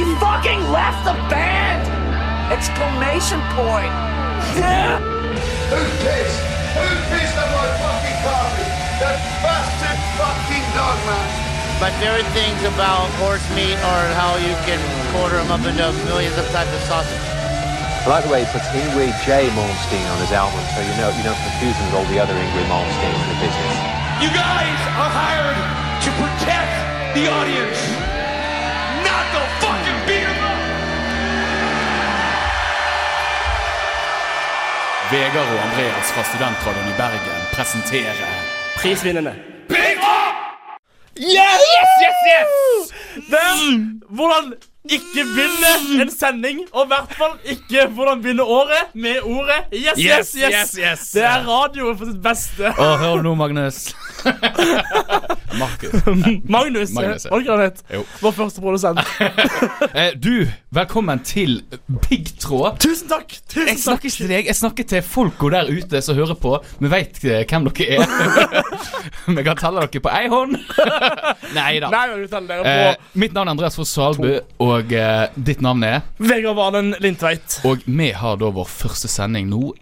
He fucking left the band! Exclamation point! Yeah! Who pissed? Who pissed on my fucking carpet? That bastard fucking dog, man. My favorite things about horse meat are how you can quarter them up into millions of types of sausage. I like the way he puts Ingrid J. Malmsteen on his album, so you know you don't confuse him with all the other Ingrid Malmsteens in the business. You guys are hired to protect the audience, Vegard og Andreas fra Studentradioen i Bergen presenterer Prisvinnende. Yes, yes, yes! Hvem, hvordan ikke vinne en sending, og i hvert fall ikke hvordan begynne året med ordet yes, yes, yes. yes, yes. Det er radioen for sitt beste. Og hør nå, Magnus? Markus. Magnus, Magnus, ja. var det ikke det han het? Vår første produsent. Eh, du, velkommen til Piggtråd. Tusen takk! Tusen Jeg snakker takk. ikke til deg, jeg snakker til folka der ute som hører på. Vi veit hvem dere er. Vi kan telle dere på ei hånd. Nei da. Nei, Eh, på mitt navn er Andreas Foss Salbu, og eh, ditt navn er Vegard Valen Lindtveit. Og vi har da vår første sending nå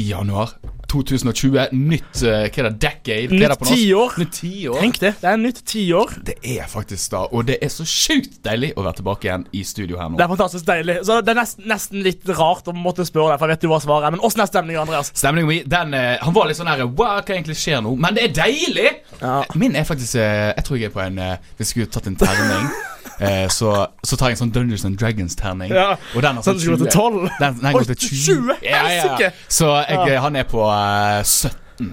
i januar 2020. Nytt eh, hva er det, decade? Hva er det Nytt på norsk? tiår. Nytt tiår. Tenk det. Det er nytt tiår. Det er faktisk da, og det er så sjukt deilig å være tilbake igjen i studio her nå. Det er fantastisk deilig. Så det er nesten, nesten litt rart å måtte spørre deg, for jeg vet jo hva svaret er. Men åssen er stemningen, Andreas? Stemningen min, den eh, Han var litt sånn her Hva hva egentlig skjer nå? Men det er deilig! Ja. Min er faktisk eh, Jeg tror jeg er på en eh, Hvis jeg skulle tatt en terning, eh, så, så tar jeg en sånn Dungeons and Dragons-terning. Ja. Og den har Sånn at du går til 12? Den, den går til 20. 20? Ja, ja. Så jeg, han er på uh, 17.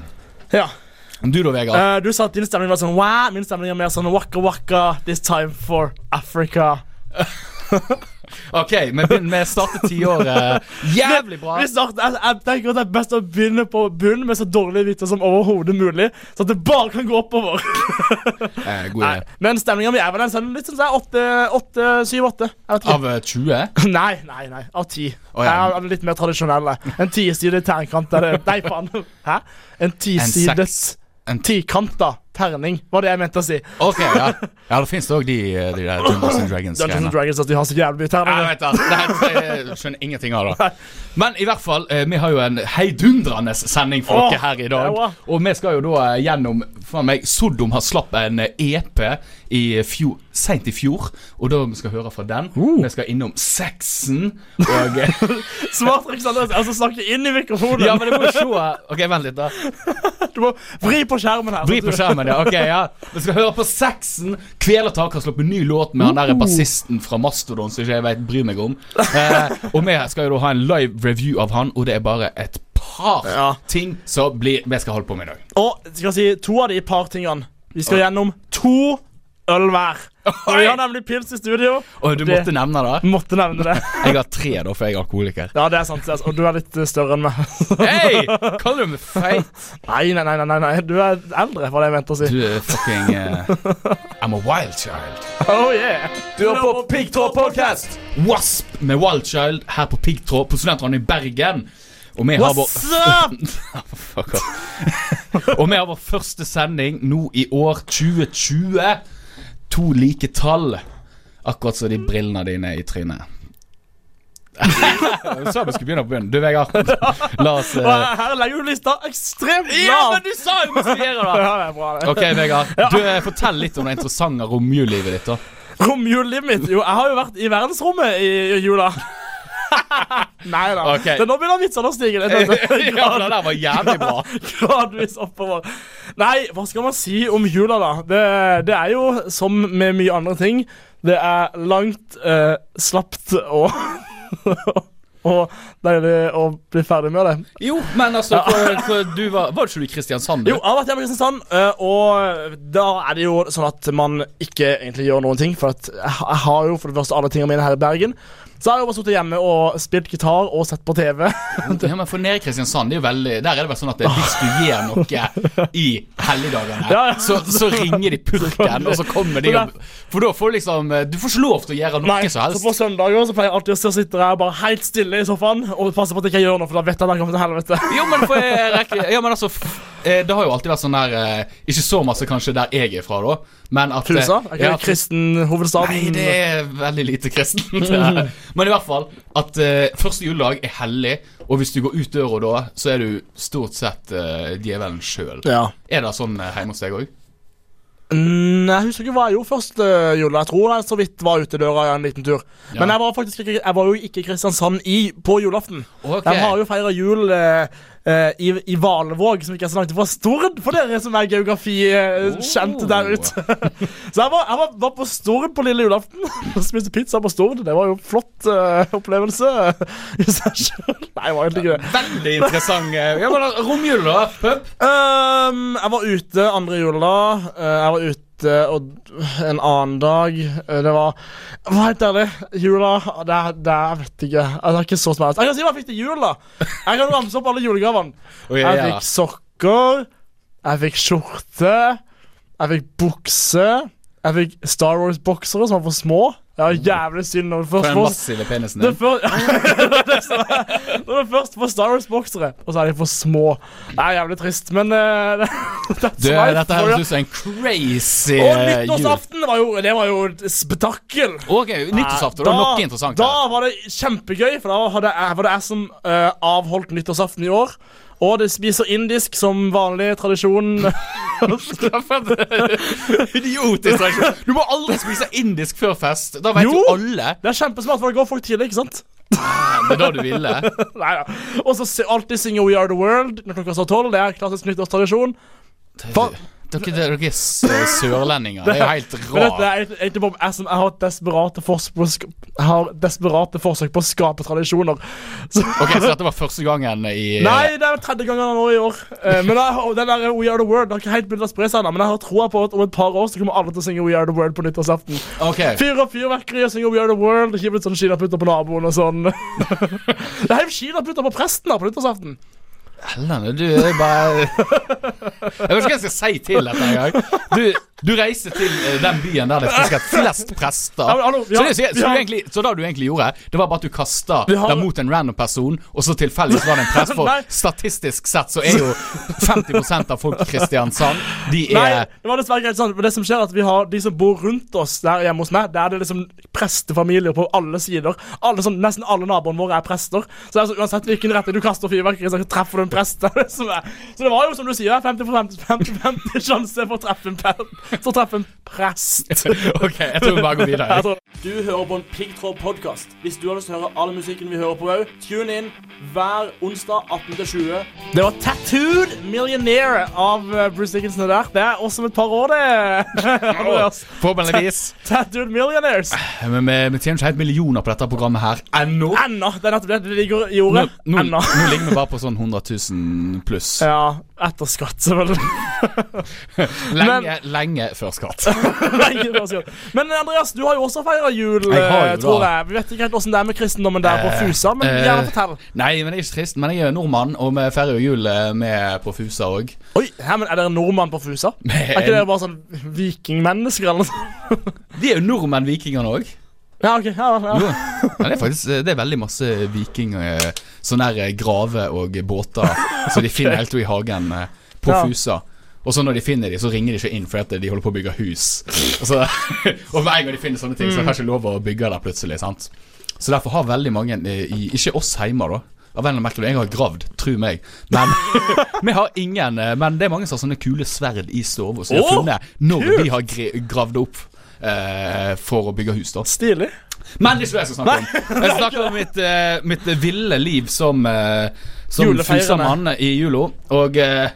Ja. Du da, Vegard? Uh, du sa at din stemning var sånn wow, min stemning er mer sånn waka waka, this time for Africa. OK, vi vi starter tiåret jævlig bra. Vi starter, jeg, jeg tenker at Det er best å begynne på bunnen med så dårlige viter som overhodet mulig, så at det bare kan gå oppover. Eh, god idé. men stemninga mi er vel en sånn litt sånn sånn åtte, åtte, syv, åtte. Jeg vet ikke. Av eh, 20? Nei, nei, nei. Av ti. Oh, ja. Jeg er litt mer tradisjonell. En tisidig ternkant er det Nei, faen. Hæ? En tisides. En tikanta terning, var det jeg mente å si. OK, ja. Ja, det fins òg de, de der Dungeons and Dragons. Dungeons and Dragons, at de har så jævlig mye terninger. jeg vet det. det, jeg skjønner ingenting av det. Men i hvert fall, eh, vi har jo en heidundrende sending for dere her i dag. Og vi skal jo da eh, gjennom faen meg, Sodom har slapp en eh, EP i fjor, seint i fjor, og da vi skal høre fra den. Uh. Vi skal innom sexen og eh, Smart triks, Andreas. Altså snakke inn i mikrofonen. Ja, men det må jo se OK, vent litt, da. Du må vri på skjermen her. Vri på skjermen, ja. Ok, ja Vi skal høre på sexen. Kvelertak har sluppet ny låt med han der bassisten fra Mastodon som ikke jeg vet bryr meg om. Eh, og vi skal jo da ha en live review av han, og det er bare et par Ja. ting som blir, vi skal holde på med i dag. Og skal jeg si to av de par tingene. Vi skal gjennom to øl hver. Og vi har nemlig pils i studio. Og du Det- måtte nevne det. Måtte nevne det. Jeg har tre, da, for jeg er alkoholiker. Ja, det er sant. Og du er litt eh, større enn meg. Hei! Kaller du meg feit? Nei, nei, nei, nei, nei. Du er eldre, var det jeg mente å si. Du er fucking uh, I'm a wild child. Oh yeah. Du er på Piggtråd Podcast! Wasp med Wild Child her på Piggtråd på Studentradioen i Bergen. Og vi har vår What's up? Fuck off. Og vi har vår første sending nå i år 2020. To like tall. Akkurat som de brillene dine i trynet. Sa vi skulle begynne på bunnen. Du, Vegard. La oss eh, her legger du lista ekstremt Ja, men du sa jo vi skulle gjøre det! Ja, det er bra, det. Ok, Vegard. Du, eh, Fortell litt om det interessante romjullivet ditt. da Romjullivet mitt? Jo, jeg har jo vært i verdensrommet i, i jula. Nei da. Okay. Det Nå begynner vitsene å stige litt. Ja, det der var jævlig bra. Gradvis oppover. Nei, hva skal man si om jula, da? Det, det er jo som med mye andre ting. Det er langt, eh, slapt og Og deilig å bli ferdig med det. Jo, men altså for, for du var, var ikke du i Kristiansand? du? Jo, jeg har vært hjemme i Kristiansand, eh, og da er det jo sånn at man ikke egentlig gjør noen ting. For jeg har jo for det første alle tingene mine her i Bergen. Så har jeg bare sittet hjemme og spilt gitar og sett på TV. Ja, men for nede i Kristiansand, det er jo veldig, der er det vel sånn at hvis du gjør noe i helligdagene, Ja, ja. så, så ringer de purken, og så kommer de og For da får du liksom Du får ikke lov til å gjøre noe Nei, som så på søndager så pleier jeg alltid å sitte der bare helt stille i sofaen og passe på at jeg ikke gjør noe, for da vet jeg at jeg kommer til helvete. Jo, men jeg Ja, men altså Det har jo alltid vært sånn der eh, Ikke så masse kanskje der jeg er fra, da, men at Tusa? Er ikke ja, det kristen hovedstaden? Nei, det er veldig lite kristent. Men i hvert fall at eh, første juledag er hellig, og hvis du går ut døra da, så er du stort sett uh, djevelen sjøl. Ja. Er det sånn eh, hjemme hos deg òg? Nei, jeg husker ikke hva jeg gjorde første jula. Jeg tror jeg så vidt var ute døra en liten tur. Ja. Men jeg var faktisk ikke, jeg var jo ikke i Kristiansand i, på julaften. Okay. De har jo feira jul eh, eh, i, i Valevåg, som ikke er så langt fra Stord, for dere som er geografi-kjente Oh. der ute. så jeg var, jeg var, var på Stord på lille julaften og spiste pizza på Stord. Det var jo en flott eh, opplevelse i seg sjøl. Nei, det var egentlig ikke det. Veldig interessant. Romjula, Ja, men da, Romjul, da? Pub? Ehm, jeg var ute andre jula. Jeg var ute og, en annen dag. Eh, det var helt ærlig, jula det, er- det Jeg vet ikke. Det er ikke så smart. Jeg kan si hva jeg fikk til jul, da. Jeg kan ramse opp alle julegavene. Okay, Jeg ja. fikk sokker. Jeg fikk skjorte. Jeg fikk bukse. Jeg fikk Star Wars-boksere som var for små. Det var jævlig synd. Når det For først den massive penisen din. før, Når det først får Star Wars-boksere, og så er de for små. Det er jævlig trist, men uh, Du, dette høres ut som en crazy Og eh, nyttårsaften var jo, det var jo et spetakkel. Ok, Nyttårsaften. Det var noe interessant Da her. var det kjempegøy, for da hadde jeg, var det jeg som uh, avholdt nyttårsaften i år. Og det spiser indisk som vanlig tradisjon. Idiotisk. Du må aldri spise indisk før fest. Da vet Jo. jo alle. Det er kjempesmart, for det går folk tidlig, ikke sant? Det er da du ville. Nei da. Og så alltid synge We Are The World når klokka står tolv. Det er klassisk nyttårstradisjon. Dere, dere er sørlendinger. Det er jo helt rart. jeg jeg har desperate forsøk på Jeg har desperate forsøk på å skape tradisjoner. Så, Ok, Så dette var første gangen i Nei, det er tredje gangen nå i år. Eh, men jeg, den der We Are The World har ikke helt begynt å spre seg ennå. Men jeg har troa på at om et par år så kommer alle til å synge We Are The World på nyttårsaften. Okay. Fyre opp fyrverkeri og synge We Are The World. Ikke litt sånn kinaputter på naboen og sånn. det er helt kinaputter på presten da på nyttårsaften. Helene, du er bare Jeg vet ikke hva jeg skal si til dette engang. Du, reiser til eh, den byen der det er flest prester. Ja, men hallo, ja, så, det, så, du egentlig, så det du egentlig gjorde, det var bare at du kasta det mot en random person, og så tilfeldigvis var det en prest. For statistisk sett så er jo 50% av folk i Kristiansand De Nei, er det var dessverre greit sånn. Men det som skjer er at vi har de som bor rundt oss der hjemme hos meg, der er det liksom prestefamilier på alle sider. Alle, sånn, nesten alle naboene våre er prester. Så er uansett hvilken retning du kaster fyrverkeri, så treffer du en prest. Så det var jo som du sier, 50 for 50, 50, 50 sjanse for å treffe en, pe- for å treffe en prest. Ok, jeg tror vi bare går videre. Du hører på en Piggtråd-podkast. Hvis du har lyst til å høre all musikken vi hører på òg, tune inn hver onsdag 18-20. Det var Tattooed Millionaire av eh, Bruce Dickinson der. Det er også om et par år, det. Forhåpentligvis. Tattooed Millionaires. Men vi, vi tjener ikke helt millioner på dette programmet her ennå. Ennå. Det er nettopp det. Det ligger i ordet. nå, Ennå. nå ligger vi bare på sånn 100 000 pluss. Ja, etter skatt, selvfølgelig. Lenge, lenge før skatt. Lenge før skatt. Men Andreas, du har jo også feira jul, Jeg har eh, tror jeg. Vi vet ikke helt åssen det er med kristendommen der på Eh, Fusa, men eh, gjerne fortell. Nei, men det er ikke kristen, Men jeg er nordmann, og vi feirer jo jul eh, med på Fusa òg. Oi, her, men Er dere nordmann på Fusa? Er ikke dere bare sånn vikingmennesker eller noe sånt? De er jo nordmenn, vikingene òg. Ja, ok. Ja, ja. Jo. ja, det er faktisk Det er veldig masse viking eh, Sånne der grave graver og båter som de finner helt i hagen eh, på. Fusa. Og så når de finner de, så ringer de ikke inn fordi de holder på å bygge hus. Og, så, og hver gang de finner sånne ting, så er det kanskje lov å bygge der plutselig. sant? Så derfor har veldig mange eh, i Ikke oss hjemme, da. Av en eller Jeg har gravd, tro meg. Men vi har ingen eh, Men det er mange som har sånne kule sverd i stua som de har funnet når de har gravd opp eh, for å bygge hus. da Stilig. men det er ikke det jeg skal snakke om. Jeg snakker om mitt, eh, mitt ville liv som, eh, som fusamann i jula. Og eh,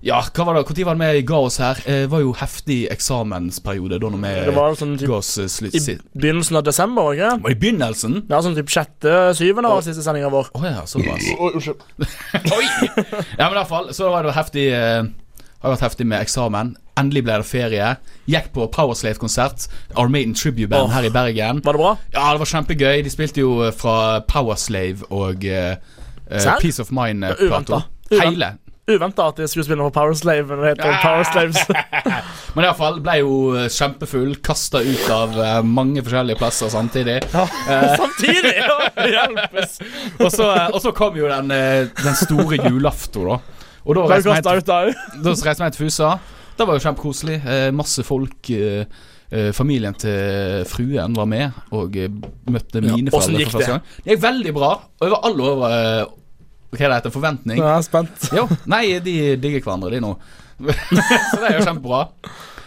ja, hva var det Når var det vi ga oss her? Eh, Det var jo heftig eksamensperiode da når vi Det var sånn typ ga oss eh, slutt... i begynnelsen av desember, ikke? Var det i begynnelsen? Ja, sånn typ sjette-syvende av siste sendinga vår. Å ja, såpass. Oi, unnskyld. Oi! Ja, men i hvert fall så var det heftig, eh, Har vært heftig med eksamen. Endelig ble det ferie. Gikk på Powerslave-konsert. Armaden Tribute Band oh, her i Bergen. Var det bra? Ja, det var kjempegøy. De spilte jo eh, fra Powerslave og uh, Peace of Mind-plata. Hele. Uventa at de skulle spille på Power Slave når det heter Power Slaves. Men iallfall ble jo kjempefull. Kasta ut av mange forskjellige plasser samtidig. Samtidig! Ja, hjelpes! Og så, og så kom jo den, den store julaften, da. Og da reiste vi til Fusa. Det var jo kjempekoselig. Eh, masse folk. Eh, eh, familien til fruen var med og eh, møtte Ja, mine hvordan foreldre for første gang. Det gikk veldig bra. Over all over eh, Hva det heter? Forventning. Ja, jeg er spent. Jo, nei, de digger hverandre, de nå. så det er jo kjempebra.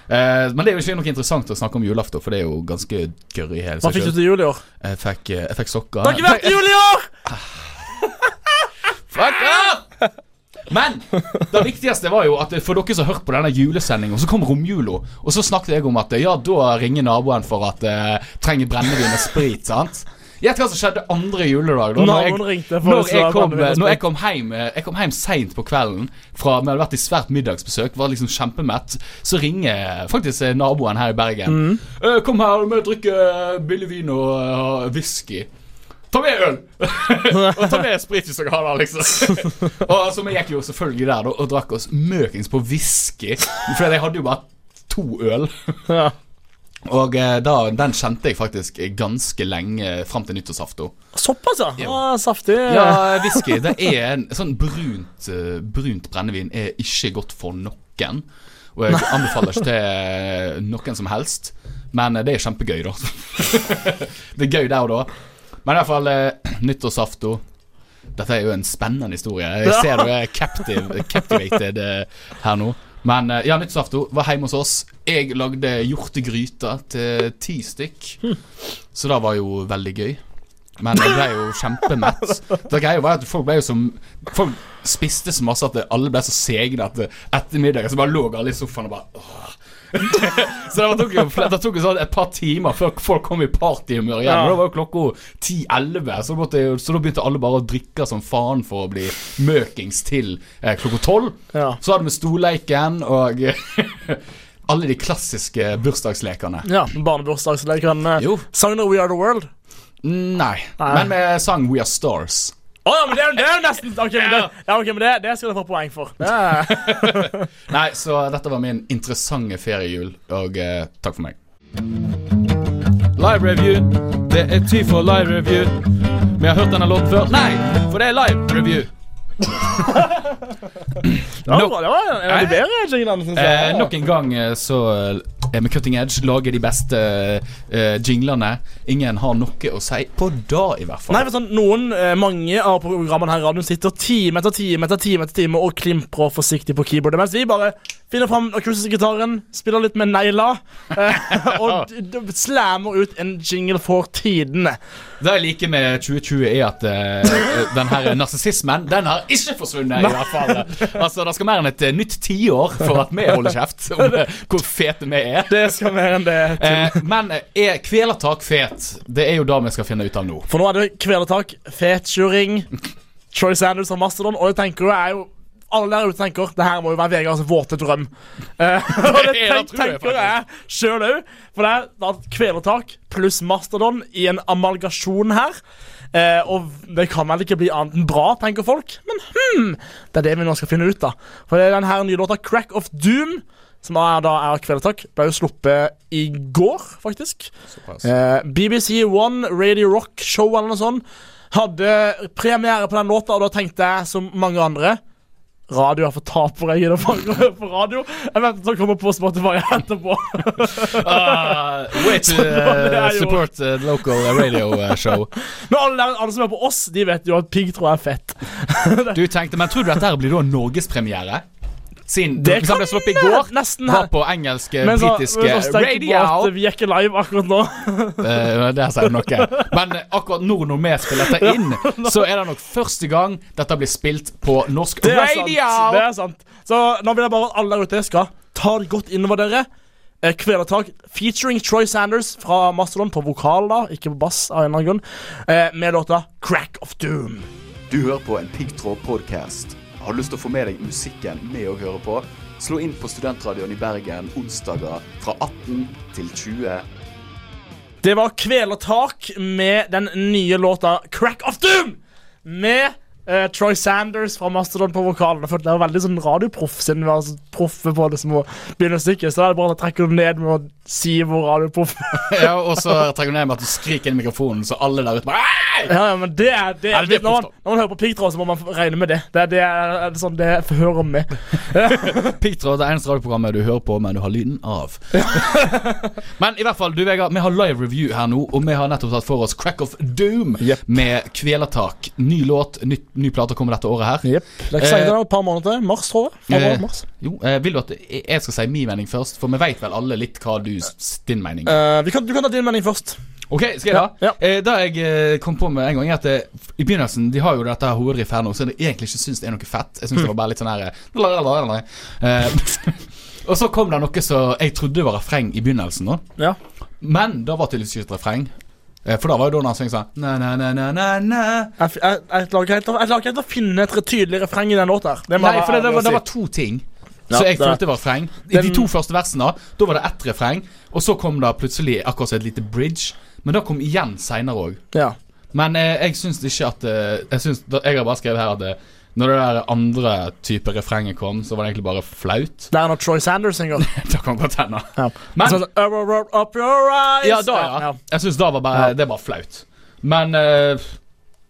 Eh, men det er jo ikke noe interessant å snakke om julaften, for det er jo ganske gørr i hele Hva fikk du til jul i år? Jeg fikk, eh, jeg fikk sokker. Det har ikke vært jul i år! Fuck up! Men det viktigste var jo at for dere som har hørt på denne julesendingen, så kom romjula, og så snakket jeg om at ja, da ringer naboen for at uh, trenger brennevin og sprit, sant? Gjett hva som skjedde andre juledag. Da, når jeg- når jeg, kom, når jeg kom hjem eh, Jeg kom hjem seint på kvelden fra Vi hadde vært i svært middagsbesøk, var liksom kjempemett. Så ringer faktisk eh, naboen her i Bergen. Mm. «Eh, 'Kom her, vi drikke billig vin og whisky'. Ta med øl! og ta med sprit hvis dere har det, liksom. og så vi gikk jo selvfølgelig der og, og drakk oss møkings på whisky. For jeg hadde jo bare to øl. Og eh, da, den kjente jeg faktisk ganske lenge fram til nyttårsaften. Såpass, ja. Ah, saftig. Ja, whisky det er en sånn brunt, eh, brunt brennevin er ikke godt for noen. Og jeg anbefaler ikke til noen som helst. Men eh, det er kjempegøy, da. det er gøy der og da. Men i hvert fall eh, nyttårsaften. Dette er jo en spennende historie. Jeg ser du er captive, captivated eh, her nå. Men eh, ja, nyttårsaften var hjemme hos oss. Jeg lagde hjortegryte til ti stykk. Så det var jo veldig gøy. Men jeg ble jo kjempemett. Det greia var at folk ble jo som Folk spiste så masse at alle ble så segne at etter middagen så bare lå alle i sofaen og bare åh. Så det tok jo det tok jo sånn et par timer før folk kom i partyhumør igjen. Ja. Da var jo klokka 10-11, så, så da begynte alle bare å drikke som faen for å bli møkings til eh, klokka 12. Ja. Så hadde vi storleiken og alle de klassiske bursdagslekene. Ja, Barnebursdagslekene. Sang dere We Are The World? Nei. Nei. Men vi sang We Are Stars. Å ja, men det er, det er jo nesten Ok, men, det, ja, ok, men det, det skal du få poeng for. Nei, så dette var min interessante feriejul, og eh, takk for meg. Live review. Det er tid for live review. Vi har hørt denne låten før. Nei, for det er live review. det var, bra, det var en av de bedre jinglene, syns jeg. Eh, nok en gang eh, så er vi Cutting Edge. Lager de beste uh, jinglene. Ingen har noe å si på da, i hvert fall. Nei, for sånn, noen, eh, Mange av programmene her i radioen sitter time etter time etter time etter time og klimprer forsiktig på keyboardet, mens vi bare finner fram akustisk-gitaren, spiller litt med negler eh, og slammer ut en jingle for tidene. Det jeg liker med 2020, er at uh, den her narsissismen, den har ikke forsvunnet, i hvert fall. Altså, Det skal mer enn et eh, nytt tiår for at vi holder kjeft om eh, hvor fete vi er. Det skal mer enn det til. Eh, men eh, er kvelertak fet? Det er jo det vi skal finne ut av nå. For nå er det Kvelertak, fetkjøring, Troy Sanders og Mastodon, og jeg tenker jo er jo alle der ute tenker det her må jo være Vegards våte drøm. Eh, og det tenk, tenker jeg sjøl òg. For det er Kvelertak pluss Mastodon i en amalgasjon her. Eh, og det kan vel ikke bli annet enn bra, tenker folk. Men hm, det er det vi nå skal finne ut, da. For det er den her nye låta Crack of Doom, som er, da er Kvelertak, ble jo sluppet i går, faktisk. Eh, BBC One Radio Rock Show eller noe sånt hadde premiere på den låta, og da tenkte jeg, som mange andre Radio er for tapere. Jeg gidder for, for radio. Jeg venter til å komme på Spotify etterpå. uh, way to jo- support eh, local radio eh, show. Men alle, alle som er på oss, de vet jo at piggtråd er fett. Du tenkte, Men tror du dette blir da norgespremiere? Siden Det han ble sluppet i går, nesten var på engelske, Men så, britiske men så jeg på radio. at vi er ikke live akkurat nå. uh, der sier du noe. Men eh, akkurat nå når vi spiller dette inn, så er det nok første gang dette blir spilt på norsk Det radio. sant. Det er sant. Så nå vil jeg bare at alle der ute skal ta det godt innover dere. Eh, Kvelertak featuring Troy Sanders fra Mastodon på vokal, da, ikke på bass, av en eller annen grunn, eh, med låta Crack of Doom. Du hører på en Piggtråd podcast. Har du lyst til å få med deg musikken med å høre på? Slå inn på Studentradioen i Bergen onsdager fra 18 til 20. Det var Kvelertak med den nye låta 'Crack of Doom' med eh, Troy Sanders fra Mastodon på vokalen. For Det var veldig sånn radioproff, siden vi var så proffe på det som å begynne stykket. Så da er det bare å trekke det ned med å si hvor radioproff Ja, og så trekker du ned med at du skriker inn i mikrofonen, så alle der ute bare Ja, ja, men det er, det er, det er når, man, når man hører på Piggtråd, så må man regne med det. Det er, det er, er det sånn det hører med. Piggtråd er det eneste radioprogrammet du hører på, men du har lyden av. men i hvert fall, du Vegard, vi har live review her nå, og vi har nettopp tatt for oss Crack of Doom med Kvelertak. Ny låt, ny, ny plate kommer dette året her. Yep. Like eh, et par måneder til. Mars, tror jeg. Eh, mars. jo, eh, vil du at jeg skal si min mening først? For vi vet vel alle litt hva du din mening er. Kan, du kan ta din mening først. Ok, skal jeg da? Ja, ja. Eh, det jeg eh, kom på med en gang, er at det, i begynnelsen De har jo dette her hovedriff her nå, så jeg egentlig ikke syns det er noe fett. Jeg syns det var bare litt sånn her Og så kom det noe som jeg trodde var refreng i begynnelsen, nå Ja. men det var tydeligvis ikke et refreng. Eh, For da var jo da han sa sånn. Jeg, klarer ikke helt å- finne et tydelig refreng i den låta. Nei, for det, det, var, det var to ting Ja, Så jeg følte det- var refreng. I de to første versene Da var det ett refreng, og så kom det plutselig akkurat som et lite bridge. Men det kom igjen seinere òg. Ja. Men eh, jeg syns ikke at eh, Jeg synes, Jeg har bare skrevet her at eh, når det der andre type refrenget kom, så var det egentlig bare flaut. Det er når Troy Sanders synger. det kan godt hende. Ja. Men- så, up, your eyes. Ja, da, ja. Jeg syns da Ja. Det var flaut. Men uh,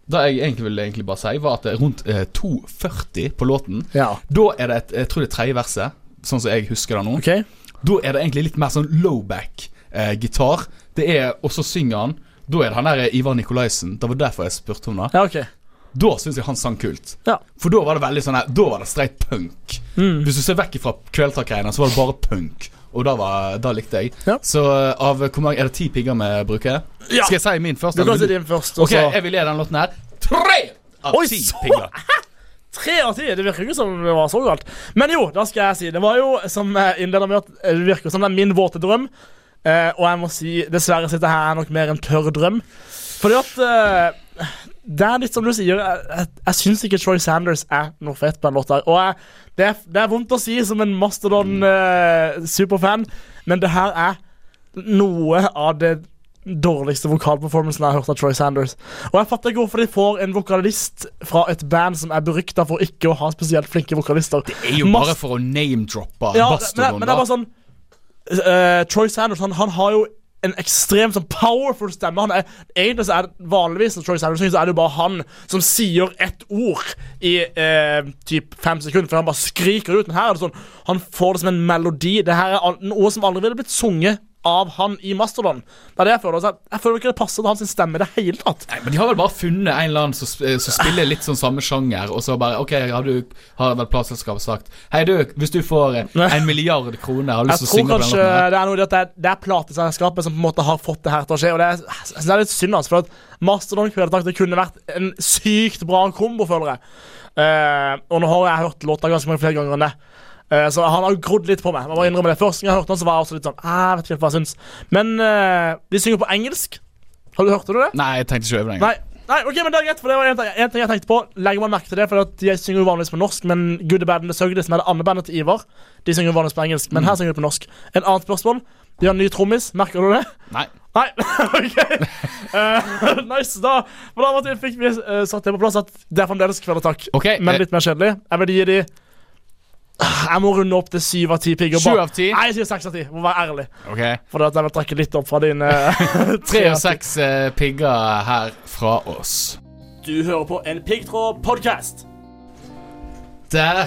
det jeg egentlig ville egentlig bare si, var at det er rundt eh, 2,40 på låten Ja. Da er det et, jeg tror det er tredje verset, sånn som jeg husker det nå. Okay. Da er det egentlig litt mer sånn lowback-gitar. det er, og så synger han. Da er det han der Ivar Nikolaisen. Det var derfor jeg spurte om det. Ja, ok. Da syns jeg han sang kult. Ja. For da var det veldig sånn her Da var det streit punk. Mm. Hvis du ser vekk fra Kvelertak-greiene, så var det bare punk. Og da, var, da likte jeg. Ja. Så uh, av hvor mange Er det ti pigger vi bruker? Ja. Skal jeg si min først? Du kan si din først. Ok, så- jeg vil gi den låten her tre av Oi, ti så- pigger. Tre av ti. Det virker ikke som det var så galt. Men jo, da skal jeg si. Det var jo, som jeg innleder med, at det virker som det er min våte drøm. Eh, og jeg må si, dessverre sitter her er nok mer en tørr drøm. Fordi at eh, Det er litt som du sier, jeg, jeg, jeg syns ikke Troy Sanders er noe fett på den låta. Og jeg, det, er, det er vondt å si som en Mastodon-superfan, men det her er noe av det dårligste vokalperformancen jeg har hørt av Troy Sanders. Og jeg fatter ikke hvorfor de får en vokalist fra et band som er berykta for ikke å ha spesielt flinke vokalister. Det er jo Mas- bare for å name-droppe ja, men, Bastodon, men det er bare sånn uh, Troy Sanders han, han har jo en ekstremt sånn powerful stemme. Han er, egentlig så er det vanligvis Troy Sanders synger, så er det jo bare han som sier ett ord i eh, typ fem sekunder, for han bare skriker ut. Men her er det sånn Han får det som en melodi. Det her er noe som aldri ville blitt sunget av han i Mastodon. Det er det jeg føler. Så jeg, føler ikke det passer til hans stemme i det hele tatt. Nei, men De har vel bare funnet en eller annen som, som spiller litt sånn samme sjanger, og så bare OK, har, du, har vel plateselskapet sagt Hei, du, hvis du får eh, en milliard kroner, har du lyst til å synge på den låten? det er noe det er, det er plateselskapet som på en måte har fått det her til å skje. Og det er, jeg synes det er litt synd, altså, for at Mastodon Kvelertak det kunne vært en sykt bra kombo, føler jeg. Uh, og nå har jeg hørt låta ganske mange flere ganger enn det. Eh, så han har jo grodd litt på meg. Man må innrømme det Første gang jeg hørte han, så var jeg også litt sånn «Ah, Jeg vet ikke hva jeg syns. Men eh, de synger på engelsk. Har du Hørte du det? Nei, jeg tenkte ikke over det engang. Nei. Ok, men det er greit, for det var en, ting- en ting jeg tenkte på. Legger man merke til det, for de synger jo vanligvis på norsk, men Good Bad and the Sugly, som er det andre bandet til Ivar, de synger jo vanligvis på engelsk, men her synger de på norsk. En annet spørsmål. De har ny trommis, merker du det? Nei. Nei, ok. Uh, nice, da For da fikk vi uh, satt det på plass at det er fremdeles Kvelertak, okay, men eh, litt mer kjedelig. Jeg vil gi de Jeg må runde opp til syv av ti pigger. Sju av ti? Nei, jeg sier seks av ti. Må være ærlig. Ok For at jeg vil trekke litt opp fra dine Tre og seks eh, pigger her fra oss. Du hører på en piggtråd-podkast. Der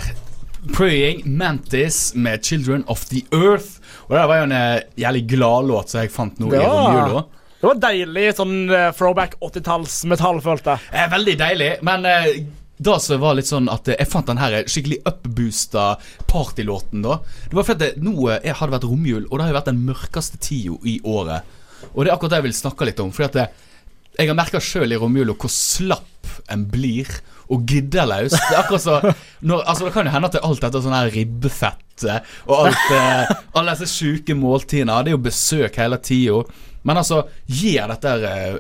Praying Mantis med Children of the Earth. Og det var jo en eh, jævlig gladlåt som jeg fant nå i Ja. romjula. Det var deilig sånn eh, throwback 80-talls-metall, følte jeg. Eh, veldig deilig, men eh, det som var litt sånn at eh, jeg fant den her skikkelig upboosta partylåten da. Det var fordi nå har det vært romjul, og det har jo vært den mørkeste tida i året. Og det er akkurat det jeg vil snakke litt om. Fordi at det, jeg har merka sjøl i romjula hvor slapp en blir, og giddeløs. Det er akkurat så når, Altså Det kan jo hende at det er alt dette sånn her ribbefett eh, og alt eh, alle disse sjuke måltidene. Det er jo besøk hele tida. Men altså, gir dette eh,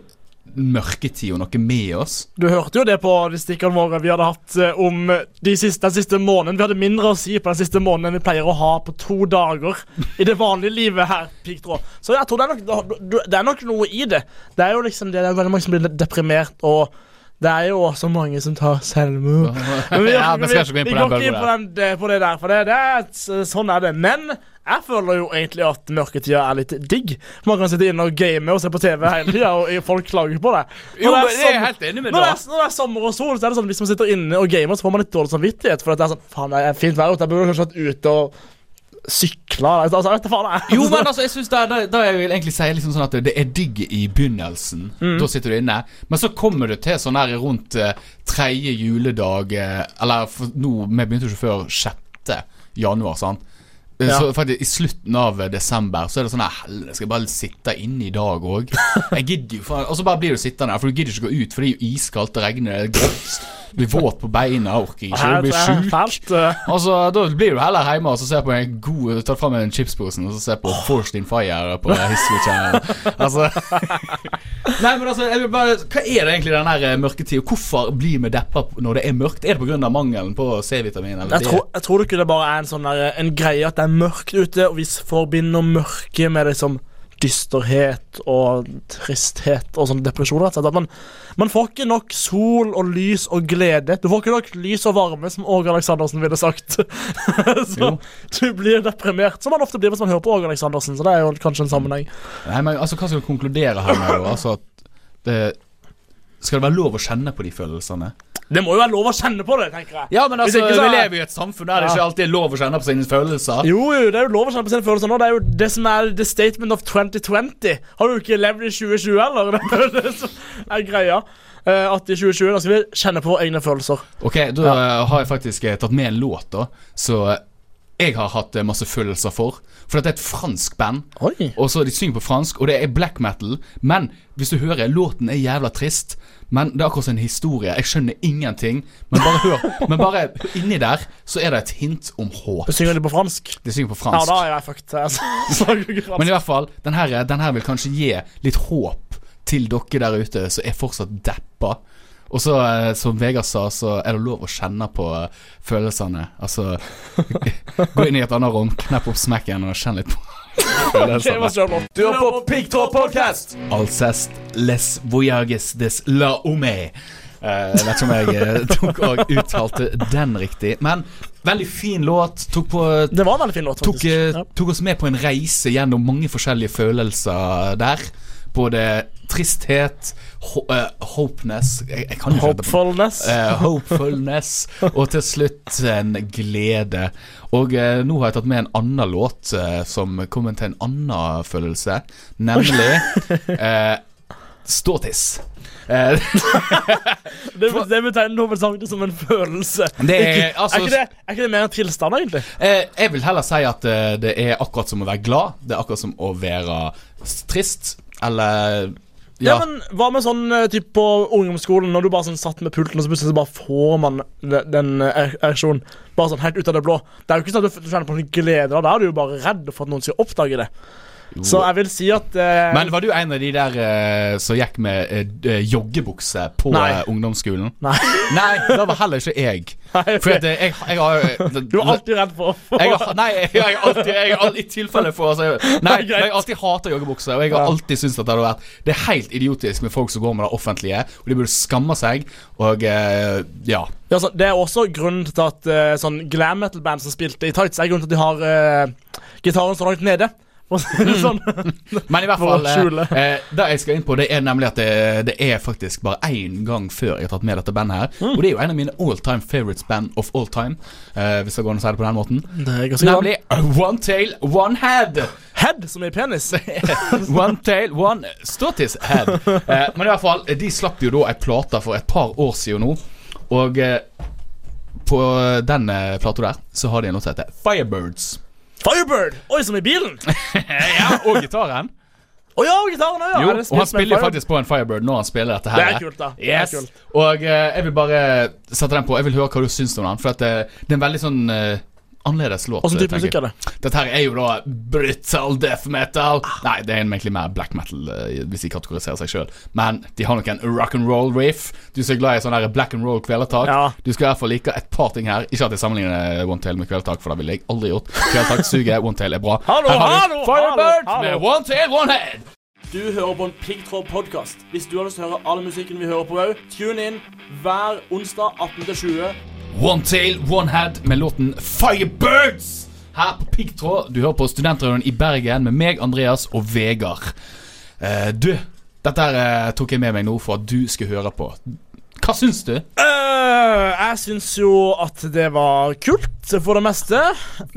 mørketid og noe med oss. Du hørte jo det på de stikkene våre vi hadde hatt eh, om de siste, den siste måneden. Vi hadde mindre å si på den siste måneden enn vi pleier å ha på to dager i det vanlige livet her. Pigtråd. Så jeg tror det er, nok, det er nok noe i det. Det er jo liksom det, det er veldig mange som blir deprimert, og det er jo også mange som tar selvmord. Men vi, Ja, vi på vi går ikke inn på, den, det, på det der, for det, det er, sånn er det. Men jeg føler jo egentlig at mørketida er litt digg. Man kan sitte inne og game og se på TV hele tida, og folk klager på det. Jo, Når men det det er jeg sommer- helt enig med når det, er, når det er sommer og sol, så er det sånn hvis man sitter inne og gamer, så får man litt dårlig samvittighet. For det er sånn Faen, det er fint vær ute. Jeg burde kanskje vært ute og sykla. Altså, vet du faen, jeg. Jo, men altså, jeg synes det, da, det jeg vil egentlig si liksom sånn at det er digg i begynnelsen. Da sitter du inne. Men så kommer du til sånn her rundt eh, tredje juledag eh, Eller for, nå, vi begynte jo ikke før 6. januar, sant. Ja. Så faktisk I slutten av desember Så er det sånn Helvete, skal jeg bare sitte inne i dag òg? Jeg gidder jo faen Og så bare blir du sittende her, for du gidder ikke gå ut, for det er jo iskaldt, og regner, er grått. Blir våt på beina, orker ikke, blir sjuk. eh. Altså, Da blir du heller hjemme og så ser på en god Tar fram en chipsposen og så ser på Forced in Fire på History Channel. Altså Nei, men altså, jeg vil bare Hva er det egentlig den her mørketida? Hvorfor blir vi deppa når det er mørkt? Er det pga. mangelen på C-vitamin? Jeg tror, jeg tror ikke det bare er en sånn der, en greie at det er mørkt ute, og vi forbinder mørket med liksom dysterhet og tristhet og sånn depresjon. rett og slett. At man, man får ikke nok sol og lys og glede. Du får ikke nok lys og varme, som Åge Aleksandersen ville sagt. så du blir deprimert, som man ofte blir hvis man hører på Åge Aleksandersen. Så det er jo kanskje en sammenheng. Nei, men altså, Hva skal du konkludere her med? Altså det Skal det være lov å kjenne på de følelsene? Det må jo være lov å kjenne på det, tenker jeg. Ja, men altså, så vi er- lever i et samfunn der det ikke alltid er lov å kjenne på sine følelser. Jo, jo, det er jo lov å kjenne på sine følelser nå. Det er jo det som er the statement of 2020. Har du ikke levd i 2020 heller? Det er det som er greia. Eh, at i 2020 da skal vi kjenne på egne følelser. Ok, da ja. har jeg faktisk eh, tatt med en låt, da. Så eh, jeg har hatt eh, masse følelser for. For dette er et fransk band. Oi. Og så De synger på fransk, og det er black metal. Men hvis du hører, låten er jævla trist. Men det er akkurat en historie. Jeg skjønner ingenting. Men bare hør. Men bare inni der så er det et hint om håp. Synger de på fransk? De synger på fransk. Ja, da er jeg fucked. Men i hvert fall, den her, den her vil kanskje gi litt håp til dere der ute som er fortsatt deppa. Og så, eh, som Vegard sa, så er det lov å kjenne på eh, følelsene. Altså Gå inn i et annet rom, knepp opp smekken og kjenn litt på følelsene. Du er på Piggtråd Podcast! Alcest les voyages des la ome. Eh, jeg vet ikke om jeg tok og uttalte den riktig. Men veldig fin låt. Tok, på, Det var en veldig fin låt, tok, Ja. tok oss med på en reise gjennom mange forskjellige følelser der. Både tristhet, ho uh, hopeness jeg, jeg Hopefulness. Uh, hopefulness og til slutt en glede. Og uh, nå har jeg tatt med en annen låt eh, som kommer til en annen følelse, nemlig eh, ståtiss. Eh, Det, det betegner hovedsakelig som en følelse. Det er, altså- er, ikke det, er ikke det mer en tilstand, egentlig? eh, jeg vil heller si at eh, det er akkurat som å være glad. Det er akkurat som å være trist. Eller Ja, Ja. men Hva med sånn eh, typ på ungdomsskolen, når du bare sånn satt med pulten, og så plutselig så bare får man de- den eh, ereksjonen bare sånn helt ut av det blå? Det er jo ikke sånn at du kjenner på noen glede, da Da er du jo bare redd for at noen skal oppdage det. Så jeg vil si at eh, Men var du en av de der eh, som gikk med eh, joggebukse på Nei. eh, ungdomsskolen? Nei. Nei, det var heller ikke jeg. Nei, For at, eh, jeg, jeg har eh, Du er alltid redd for å jeg har, Nei, jeg har alltid, jeg har alltid i tilfelle for altså, Nei, jeg har alltid hata joggebukser. Og jeg har alltid syntes at det hadde vært Det er helt idiotisk med folk som går med det offentlige, og de burde skamme seg. Og eh, ja. Ja, så det er også grunnen til at eh, sånn glam metal-band som spilte i tights, er grunnen til at de har eh, gitaren så langt nede. Det sånn. Men i hvert fall eh, eh, Det jeg skal inn på, det er nemlig at det, det er faktisk bare én gang før jeg har tatt med dette bandet her. Mm. Og det er jo en av mine all time favorites band of all time, eh, hvis det går an å si det på den måten. Nemlig One Tail, One Head. Head, som i penis. One tail, one Stortis head. Eh, men i hvert fall, de slapp jo da ei plate for et par år siden nå. Og eh, på den eh, plata der så har de en låt som heter Firebirds. Firebird! Oi, som i bilen! ja, Og gitaren. Å ja, og gitaren òg, ja. Jo, og han spiller jo faktisk på en Firebird når han spiller dette her. Det er kult, da. Det er kult. Og uh, jeg vil bare sette den på. Jeg vil høre hva du syns om den. For at det, det er en veldig sånn eh, annerledes låt. Hvilken type musikk er det? Dette her er jo da brutal death metal. Nei, det er egentlig mer black metal, eh, hvis de kategoriserer seg sjøl. Men de har nok en rock and roll riff. Du er glad i sånn black and roll kvelertak. Ja. Du skal i hvert fall like et par ting her. Ikke at jeg sammenligner One Tail med kvelertak, for det ville jeg aldri gjort. Kvelertak suger, One Tail er bra. Hallo, Her har du hallo, Firebirds hallo, hallo. med One Tail, One Head. Du hører på en Piggtråd-podkast. Hvis du har lyst til å høre all musikken vi hører på òg, tune inn hver onsdag 18-20. One Tail, One Head med låten Firebirds. Her på Piggtråd. Du hører på Studentradioen i Bergen med meg, Andreas og Vegard. Uh, du, dette her uh, tok jeg med meg nå for at du skal høre på. Hva syns du? Uh, jeg syns jo at det var kult for det meste,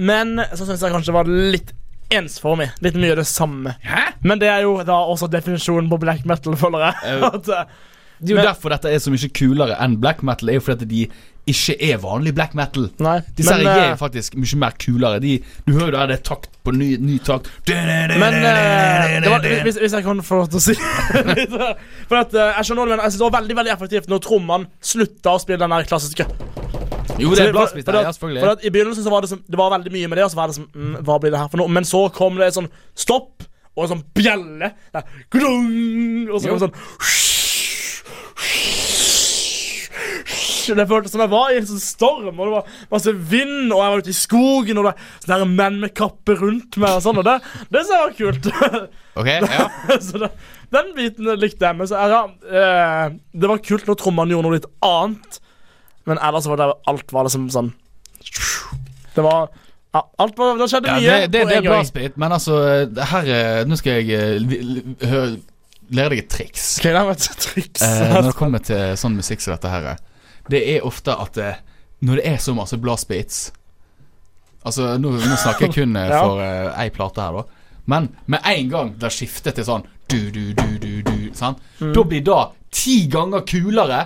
men så syns jeg kanskje det var litt ensformig. Litt mye det samme. Hæ? Men det er jo da også definisjonen på black metal, føler jeg. Det er jo Men- derfor dette er så mye kulere enn black metal. Er jo fordi at de ikke er vanlig black metal. nei, Disse her men, er eh, faktisk mye mer kulere. De, du hører jo der det er takt på ny, ny takt. Men det var, hvis, hvis jeg kan få lov til å si For at eh, Jeg skjønner men, synes det var veldig veldig effektivt når trommene slutta å spille den klassiske. Jo, det er for der, ja, For at I begynnelsen så var det, som, det var veldig mye med det, og så var det som mm, Hva blir det her for noe? Men så kom det et sånn stopp og en sånn bjelle. Der, grung, og så kom det sånn Det føltes som jeg var i en sånn storm, og det var masse vind, og jeg var ute i skogen, og det var sånne menn med kappe rundt meg, og sånn, og det, det så var kult. Ok, ja så det, den biten likte jeg. Men så, ja, eh, det var kult når trommene gjorde noe litt annet. Men ellers var det alt var liksom sånn Det var ja, alt var, Det skjedde Ja, mye det, det, det er bra, blåsbit, men altså her er- Nå skal jeg eh, li- li- hø- lære deg et triks. Okay, det var et triks. Eh, når det kommer til sånn musikk som dette her, det er ofte at det, når det er så masse blåsbeats Altså, nå, nå snakker jeg kun eh, Ja. for uh, ei plate her, da. Men med en gang det skifter til sånn du, du, du, du, du, sant? Mm. Da blir det ti ganger kulere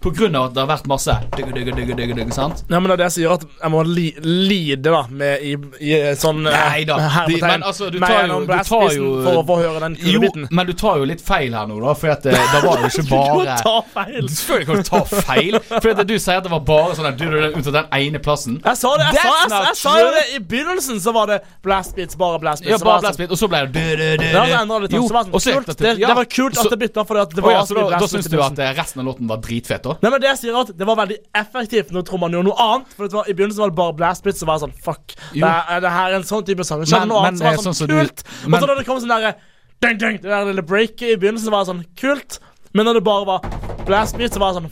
på grunn av at det har vært masse dugge, dugge, dugge, dugge, dugge, sant? Ja, men det er det jeg sier, at jeg må li lide da med i, i sånn eh, Nei da, de- men altså, du tar jo- du tar jo- For å få høre den kule Jo, men du tar jo litt feil her nå, da. For at, det, det var jo ikke Du bare ta feil. Selvfølgelig kan du ta feil. For at du sier at det var bare sånn du, du, du, ut av den ene plassen. Jeg sa det, jeg sa, jeg, jeg, sa jo det I begynnelsen så var det blast beats, bare blast beats. Ja, bare blast beats, og så ble det du, du, du, Det var kult. at det bytta, for det var så da, da syns du at eh, resten av låten var dritfet, da? Nei, men det sier at Det var veldig effektivt når trommene gjorde noe annet. For var, I begynnelsen var det bare blastbeats. Så var det sånn Fuck, det det her er en sånn type sang. Det skjedde noe annet som var sånn, sånn kult. Men. Og så da det kom sånn derre ding, Det der lille breaket i begynnelsen, var sånn kult. Men når det bare var blastbeat, så var det sånn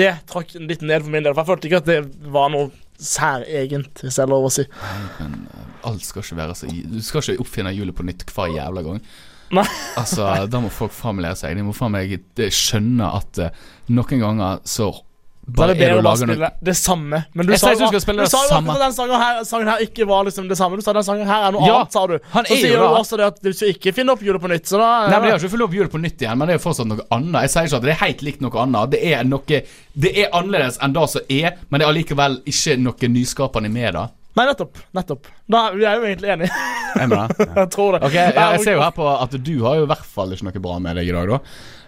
Det trakk litt ned for min del. For jeg følte ikke at det var noe særegent, hvis jeg er lov å si. Men eh, alt skal ikke være så Du skal ikke oppfinne hjulet på nytt hver jævla gang. Altså, Da må folk faen meg lære seg. De må faen meg eh, skjønne at uh, noen ganger så bare det er bedre å spille det samme. Men du Jeg sa jo at- den sangen her, sangen her ikke var liksom det samme. Du sa den sangen her er noe Ja, annet, sa du. han Så er sier du også det at du skal ikke finne opp hjulet på nytt. Så da Nei, men Jeg har ikke funnet opp hjulet på nytt igjen, men det er jo fortsatt noe annet. Jeg sier ikke at det er helt likt noe annet. Det er noe Det er annerledes enn det som er, men det er allikevel ikke noe nyskapende med det. Nei, nettopp. nettopp da, Vi er jo egentlig enige. Er det? jeg tror det. Ok, ja, Jeg ser jo her på at du har jo i hvert fall ikke noe bra med deg i dag, da.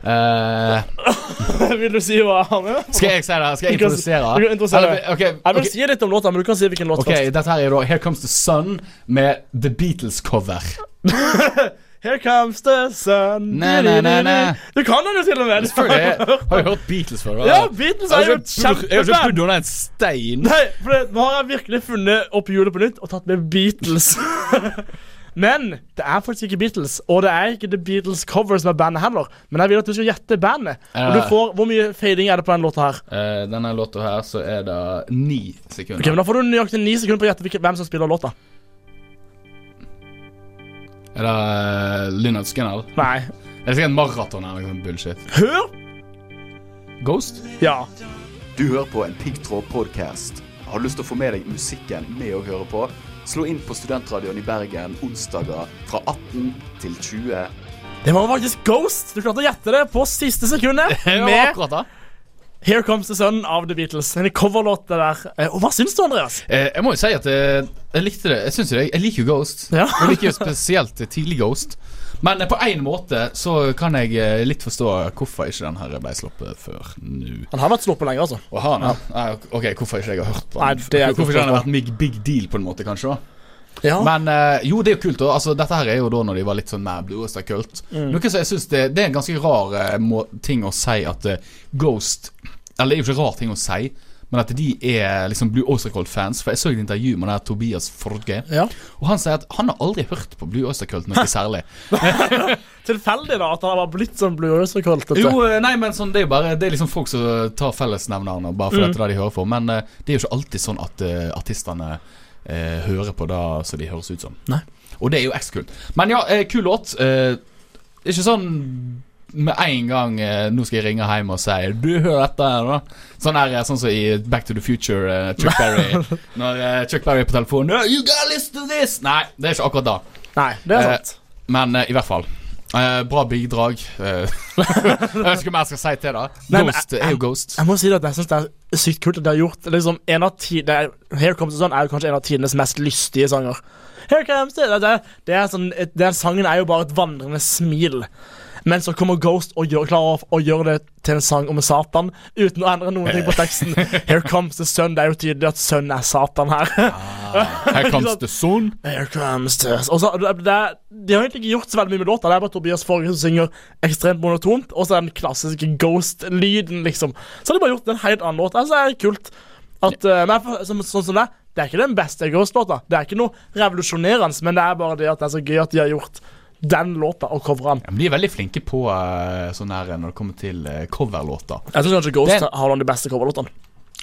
Eh, Vil du si hva han er? skal jeg si det? Skal jeg Du kan- introdusere? du kan introdusere. Eller, ok, Jeg vil ok, si litt om låta, men du kan si hvilken låt ok, først. Dette her er da Here Comes the Sun med The Beatles-cover. Here comes the sun Nei, nei, nei, na. Du kan den jo til og med. Jeg har jo hørt Beatles før. Ja, Beatles er Jeg jo ikke- Jeg har ikke kjempeband. bodd under en stein. Nei, for det, nå har jeg virkelig funnet opp hjulet på nytt og tatt med Beatles. Men det er faktisk ikke Beatles, og det er ikke The Beatles Cover som er bandet heller. Men jeg vil at du skal gjette bandet. Og du får, Hvor mye fading er det på denne låta her? Uh, denne låta her så er det ni sekunder. Ok, men Da får du nøyaktig ni sekunder på å gjette hvem som spiller låta. Er det uh, Lynyrd Skinner? Nei. Er det sikkert maraton eller noe sånt bullshit? Hør! Ghost? Ja. Du hører på en Piggtråd-podkast. Har du lyst til å få med deg musikken med å høre på? Slå inn på Studentradioen i Bergen onsdager fra 18 til 20. Det var faktisk Ghost. Du klarte å gjette det på siste sekundet. Med akkurat da. Here Comes the Sun av The Beatles. En coverlåt det der. Eh, Og hva syns du, Andreas? Eh, jeg må jo si at jeg, jeg likte det. Jeg synes jo det. Jeg liker jo Ghost. Ja. Jeg liker jo spesielt tidlig Ghost. Men eh, på én måte så kan jeg eh, litt forstå hvorfor ikke den her ble sluppet før nå. Han har vært sluppet lenge, altså. Og ja? Ok, hvorfor ikke jeg har hørt på Nei, den? det er hvorfor ikke den har vært en big, big deal, på en måte, kanskje? da Ja. Men eh, jo, det er jo kult. da Altså Dette her er jo da når de var litt sånn mer Blue Oyster-kult. Mm. Noe som jeg synes det, det er en ganske rar eh, må, ting å si at uh, Ghost Eller det er jo ikke rar ting å si, men at de er liksom Blue Oyster Cult-fans. For jeg så et intervju med den Tobias Forge, Ja. og han sier at han har aldri hørt på Blue Oyster Cult noe særlig. Tilfeldig, da, at han har blitt sånn Blue Oyster Cult? Jo, nei, men sånn, det er jo bare Det er liksom folk som tar fellesnevnerne bare fordi Mm. det er det de hører for. Men uh, det er jo ikke alltid sånn at uh, artistene eh, hører på det som de høres ut som. Nei. Og det er jo X-kult. Men ja, eh, kul låt. Eh, ikke sånn med en gang eh, Nå skal jeg ringe hjem og si Du, hør dette her, da. Sånn her, sånn som i Back to the Future, eh, Chuck Berry. Når eh, Chuck Berry er på telefonen «No, You gotta listen to this! Nei, det er ikke akkurat da. Nei, det er sant. Men i hvert fall. Eh, bra bidrag. Eh, jeg vet ikke hva jeg skal si til det. Nei, Ghost jeg- er jo Ghost. Jeg må si at jeg syns det er sykt kult at de har gjort liksom en av ti, er, Here Comes the Sun er jo kanskje en av tidenes mest lystige sanger. Here comes the, det, det er sånn, Den sangen er jo bare et vandrende smil. Men så kommer Ghost og gjør, klarer å, gjøre det til en sang om Satan uten å endre noen ting på teksten. Here comes the sun. Det er jo tydelig at sønn er Satan her. Here comes the sun. Here comes the Og så, det, det, er- De har egentlig ikke gjort så veldig mye med låta. Det er bare Tobias Forge som synger ekstremt monotont, og så den klassiske Ghost-lyden, liksom. Så har de bare gjort en helt annen låt. Altså, det er kult. At, uh, men sånn som det, det er ikke den beste Ghost-låta. Det er ikke noe revolusjonerende, men det er bare det at det er så gøy at de har gjort den låta og covre den. Ja, men de er veldig flinke på uh, sånn her når det kommer til uh, coverlåter. Jeg syns kanskje Ghost Det- har noen av de beste coverlåtene.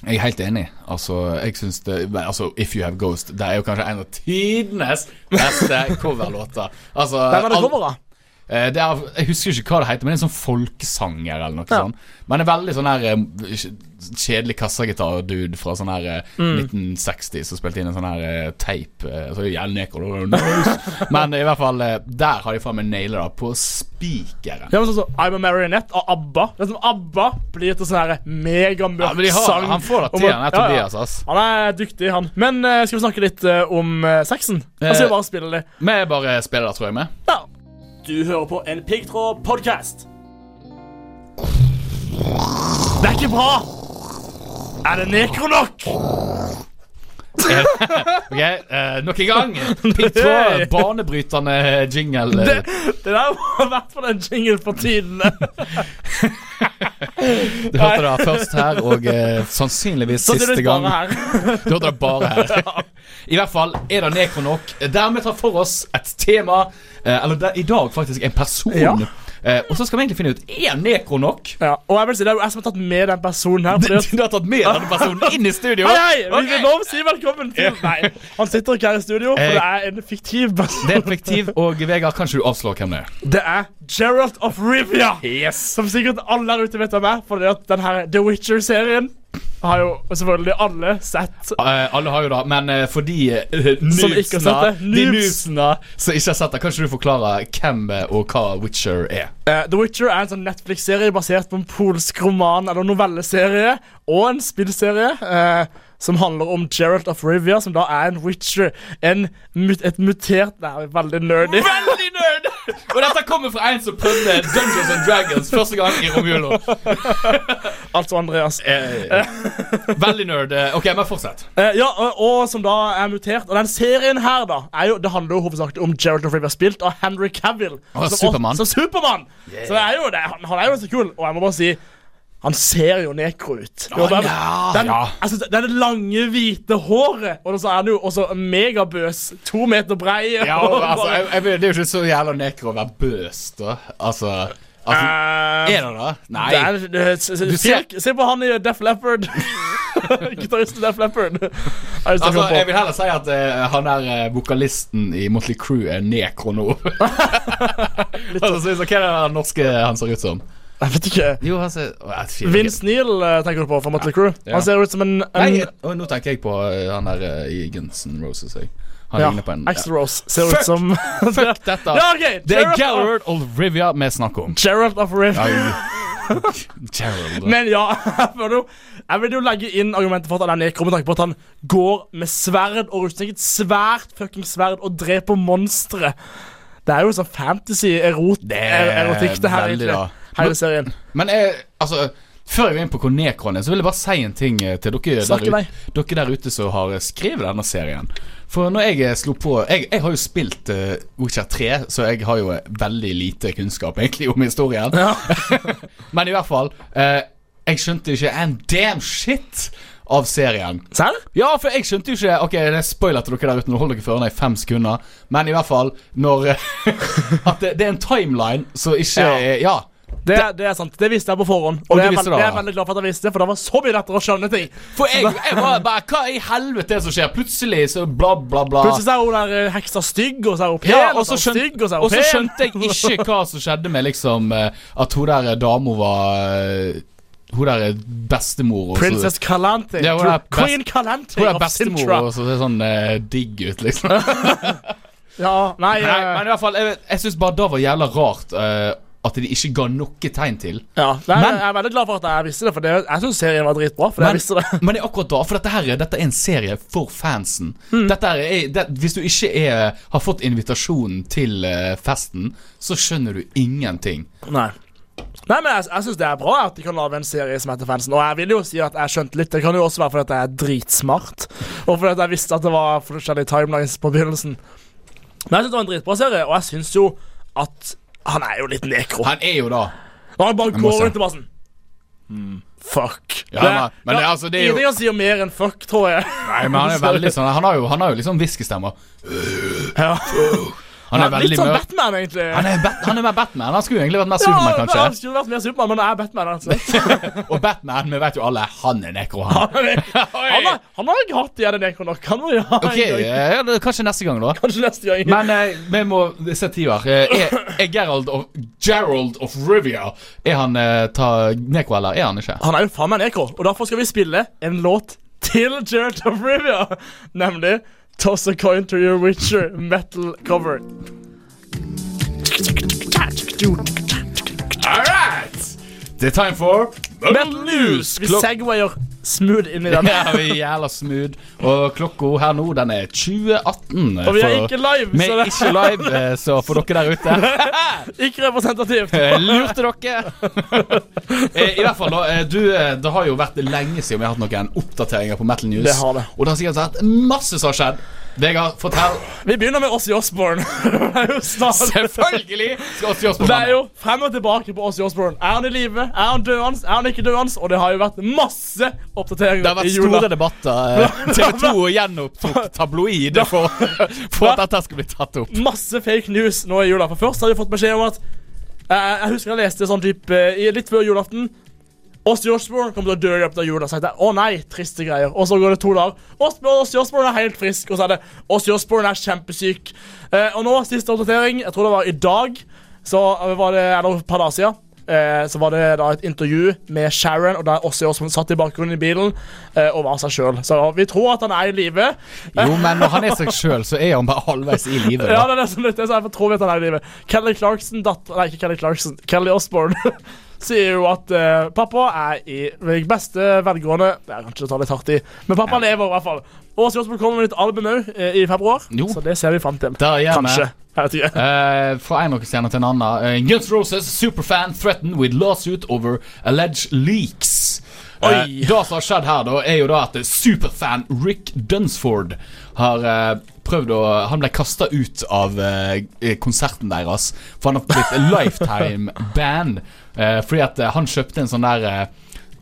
Jeg er helt enig. Altså, jeg synes det Altså, If You Have Ghost Det er jo kanskje en av tidenes beste coverlåter. Altså Hvem er det coveret? Eh, det er, jeg husker ikke hva det heter, men det er en sånn folkesanger eller noe Ja. sånt. Men det er veldig sånn her eh, kjedelig kassagitar-dude fra sånn her eh, Mm. 1960 som spilte inn en sånn her teip. tape. så er det jævlig nekro. Men i hvert fall der har de faen meg naila det på spikeren. Ja, men sånn som I'm a Marionette av ABBA. Det er som ABBA blir til sånn her megamørk Ja, sang. han får det tida til, han er. Tobias, ass. Han er dyktig, han. Men skal vi snakke litt om sexen? sexen? Eh, Altså, bare spille det. Vi bare spiller det, tror jeg, med. Ja. Du hører på en piggtråd-podkast. Det er ikke bra! Er det nekronok? Ok, uh, nok en gang. Piggtråd, banebrytende jingle. Det, det der var i hvert fall en jingle for tiden. Du hørte det først her, og uh, sannsynligvis siste gang. Du hørte det bare her. I hvert fall er det nekronok. Dermed tar for oss et tema, uh, eller der, i dag faktisk en person. Ja. Eh, og så skal vi egentlig finne ut Er nekronok. Ja, og jeg vil si Det er jo jeg som har tatt med den personen her. Fordi Du, du har tatt med denne personen inn i studio? Hei, hei! Vi vil lov si velkommen til Nei, han sitter ikke her i studio, for Eh, det er en fiktiv person. Det er fiktiv, og Vegard, kan ikke du avslå hvem det er? Det er Gerald of Rivia. Yes. Som sikkert alle der ute vet hvem er, fordi at den her The Witcher-serien har jo selvfølgelig alle sett. Uh, alle har jo det, men uh, for de uh, Som ikke har sett det. de Noobs. noobsene som ikke har sett det, kan ikke du forklare hvem eh, og hva Witcher er? Eh, The Witcher er en sånn Netflix-serie basert på en polsk roman eller novelleserie og en spillserie eh, som handler om Geralt of Rivia, som da er en Witcher. En, et mutert er veldig nerdy. Veldig! Og dette kommer fra en som prøvde Dungeons and Dragons første gang i romjula. altså Andreas. Eh, veldig nerd. Eh, Ok, men fortsett. Eh, ja, og, og som da er mutert. Og den serien her, da er jo, Det handler jo hovedsakelig om Gerald of Rivia, spilt av Henry Cavill. Å, som, Superman. Som Yeah. Så det er jo det, han, han er jo så kul. Og jeg må bare si han ser jo nekro ut. Jo, den, ja, den, altså, det er lange, hvite håret, og så er han jo også megabøs. To meter brei. Ja, altså, jeg, jeg, det er jo ikke så jævla nekro å være bøs, da. Altså, altså uh, Er det det? Nei. det er, se, se, Du ser- se på han i Def Leppard. Gitaristen Def Leppard. Altså, jeg vil heller si at uh, han der eh, vokalisten i Motley Crue er nekro nå. altså, så, så, hva er det norske han ser ut som? Jeg vet ikke. Jo, han ser å, jeg ikke. Vince Neil eh, tenker du på fra Motley Crue. Ja. Han ser ut som en, en Nei, å, nå tenker jeg på eh, han der eh, i Guns N' Roses. Jeg. Han ja, ligner på en Axl Rose ser Fuck! ut som Fuck dette! Ja, ok, Det er Gerald- of- Gallard of Rivia vi snakker om. Gerald of Rivia. Gerald. Men ja, jeg vil jo, jeg vil jo legge inn argumentet for at han er nekro, med tanke på at han går med sverd og rustning. Et svært fucking sverd og dreper monstre. Det er jo sånn fantasy-erotikk, det her, veldig, egentlig. da. Hele serien. Men jeg, altså før jeg går inn på er, så vil jeg bare si en ting eh, til dere der, ute ut, dere der ute som har eh, skrevet denne serien. For når jeg eh, slo på Jeg, jeg har jo spilt uh, Witcher 3, så jeg har jo veldig lite kunnskap egentlig om historien. Ja. Men i hvert fall uh, Jeg skjønte ikke en damn shit av serien. Serr? Ja, for jeg skjønte jo ikke Ok, det er spoiler til dere der ute. Nå holder dere for ørene i fem sekunder. Men i hvert fall når At det, det er en timeline så ikke Ja. Ja. ja. Det, det er sant. Det visste jeg på forhånd. Og det er, veld- det, det er veldig glad for at jeg visste, for det var så mye lettere å skjønne ting. For jeg, jeg var bare Hva i helvete er det som skjer? Plutselig så bla, bla, bla. Plutselig så er hun der eh, heksa stygg, og så er hun pen, Ja, og så hun skjønte, stygg, og så er og så pen. skjønte jeg ikke hva som skjedde med liksom eh, At hun der dama var eh, Hun der er bestemor. Princess Calante. Ja, hun er best- Queen Calante Hun er bestemor og så ser sånn eh, digg ut, liksom. Ja, nei, Nei, eh, men i hvert fall Jeg, jeg syns bare det var jævla rart eh, at de ikke ga noe tegn til. ja. er, Men- jeg er veldig glad for at jeg visste det, for det, jeg syns serien var dritbra. For Men, jeg visste det. men det er akkurat da, for dette her er- Dette er en serie for fansen. Mm. Dette er, det, hvis du ikke er, har fått invitasjonen til eh, festen, så skjønner du ingenting. Nei. Nei, men Jeg, jeg syns det er bra at de kan lage en serie som heter Fansen. Og jeg vil jo si at jeg skjønte litt. Det kan jo også være fordi at jeg er dritsmart. Og fordi at jeg visste at det var forskjellige timelines på begynnelsen. Men jeg syns det var en dritbra serie, og jeg syns jo at han er jo litt nekro. Han er jo da Og han bare går rundt og bare sånn Fuck. Ja, men- men det er altså, det er jo- Ingenting han sier mer enn fuck, tror jeg. Nei, men han er veldig sånn Han har jo, han har jo liksom hviskestemmer. Ja. Han er Litt veldig sånn. Batman, egentlig. Han er, bat, han er mer Batman. Han skulle egentlig vært mer Superman, ja, Han skulle vært mer Supermann, men han er Batman. Altså. Og Batman, vi vet jo alle, han er nekro, han. Han, er, han, har, ikke hatt igjen en nekro nok. Han må jo ha en gang. ja, kanskje neste gang, da. Kanskje neste gang. Men eh, vi må se tider. Eh, er, er Gerald of, Gerald of Rivia Er han eh, ta nekro, eller er han ikke? Han er jo faen meg nekro, og derfor skal vi spille en låt til Gerald of Rivia. Nemlig Toss a coin to your Witcher metal cover. All right! Er time for Metal News! Vi segwayer smooth inn i den. Ja, vi er jævla smooth. Og klokka her nå, den er 2018. Og vi er for- ikke live, Vi er ikke live, eh, så for dere der ute ikke representativt. eh, Lurte dere? Eh, I hvert fall, da. Du, det har jo vært lenge siden vi har hatt noen oppdateringer på Metal News. Det har det. Og det har sikkert vært masse som har skjedd. Vegard, fortell. Vi begynner med Ossie Osborne. Selvfølgelig skal Ossie Osborne Det er jo frem og tilbake på Ossie Osborne. Er han i live? Er han døende? Er han ikke døende? Og det har jo vært masse oppdateringer Det har vært i jula. store debatter. eh, TV 2 gjenopptok tabloid for, for at dette skulle bli tatt opp. Masse fake news nå i jula. For først har vi fått beskjed om at eh, Jeg husker jeg leste sånn type eh, litt før julaften. Ozzy Osborne kommer til å dø i løpet av jula. Så jeg tenkte, å nei, triste greier. Og så går det to dager. Ozzy Osborne er helt frisk. Og så er det Ozzy Osborne er kjempesyk. Eh, og nå, siste oppdatering, jeg tror det var i dag, så var det, eller et par dager siden. Eh, så var det da et intervju med Sharon, og der Ozzy Osborne satt i bakgrunnen i bilen eh, og var seg sjøl. Så vi tror at han er i live. Jo, men når han er seg sjøl, så er han bare halvveis i livet. Ja, det er det som det er, så jeg tror vi at han er i live. Kelly Clarkson, datter Nei, ikke Kelly Clarkson. Kelly Osbourne sier jo at uh, pappa er i beste velgående Det er kanskje å ta litt hardt i, men pappa lever i hvert fall. Og Ozzy kommer med et album òg i februar, Jo. så det ser vi fram til. Kanskje. Eh, fra en rockestjerne til en annen. Uh, Guns Roses superfan threatened with lawsuit over alleged leaks. Uh, det som har skjedd her, da, er jo da at superfan Rick Dunsford har eh, prøvd å Han ble kasta ut av eh, konserten deres, for han har blitt lifetime-band. Eh, fordi at han kjøpte en sånn der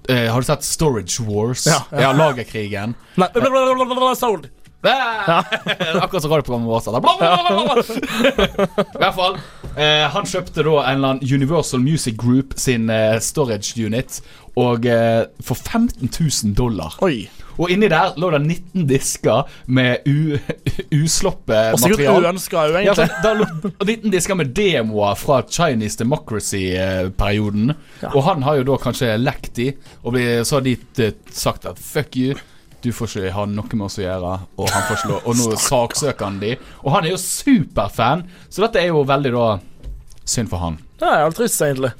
Har du sett Storage Wars? Ja, ja. Lagerkrigen. Nei, blablabla, sold. Akkurat som radioprogrammet vårt. bla, bla, bla. I hvert fall. Eh, han kjøpte da en eller annen Universal Music Group sin eh, storage unit og eh, for 15 000 dollar. Oi. Og inni der lå det 19 disker med u, usloppe Og sikkert material. uønska òg, Ja, egentlig. der lå og 19 disker med demoer fra Chinese Democracy-perioden. Og han har jo da kanskje lekt de, og så har de eh, sagt at fuck you. Du får ikke ha noe med oss å gjøre, og, han får ikke lov, og nå saksøker han de. Og han er jo superfan, så dette er jo veldig da synd for han. Det er jo trist, egentlig.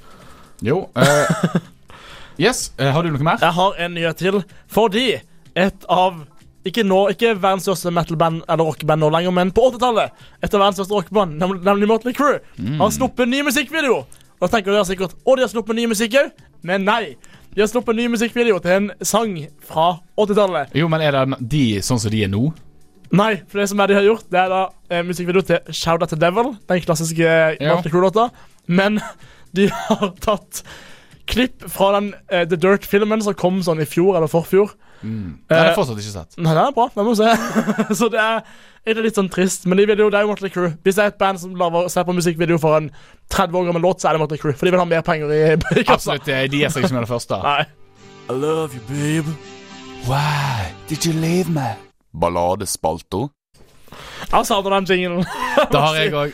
Jo. Uh, yes, uh, har du noe mer? Jeg har en nyhet til. Fordi et av ikke nå, ikke verdens største metal-band eller rockeband nå lenger, men på 80-tallet. Et av verdens største rockeband, nem- nemlig Motley Crue, har sluppet ny musikkvideo. Da tenker dere sikkert å, de har sluppet ny musikk òg. Men nei. De har sluppet ny musikkvideo til en sang fra 80-tallet. Jo, men er det de sånn som de er nå? Nei, for det som er de har gjort, det er da eh, musikkvideo til Shout At The Devil, den klassiske eh, Motley Crue-låta. Men de har tatt klipp fra den eh, The Dirt-filmen som kom sånn i fjor eller forfjor. Den har jeg fortsatt ikke sett. Nei, det er bra. Det må se. så det er egentlig litt sånn trist. Men de vil jo, det er jo Motley Crew. Hvis det er et band som laver, ser på musikkvideo for en 30 år gammel låt, så er det Motley Crew. For de vil ha mer penger i, kassa. Absolutt. De er seg ikke med det første. Nei. I love you, babe. Why did you leave me? Balladespalto. Jeg savner den jinglen. Det har jeg òg.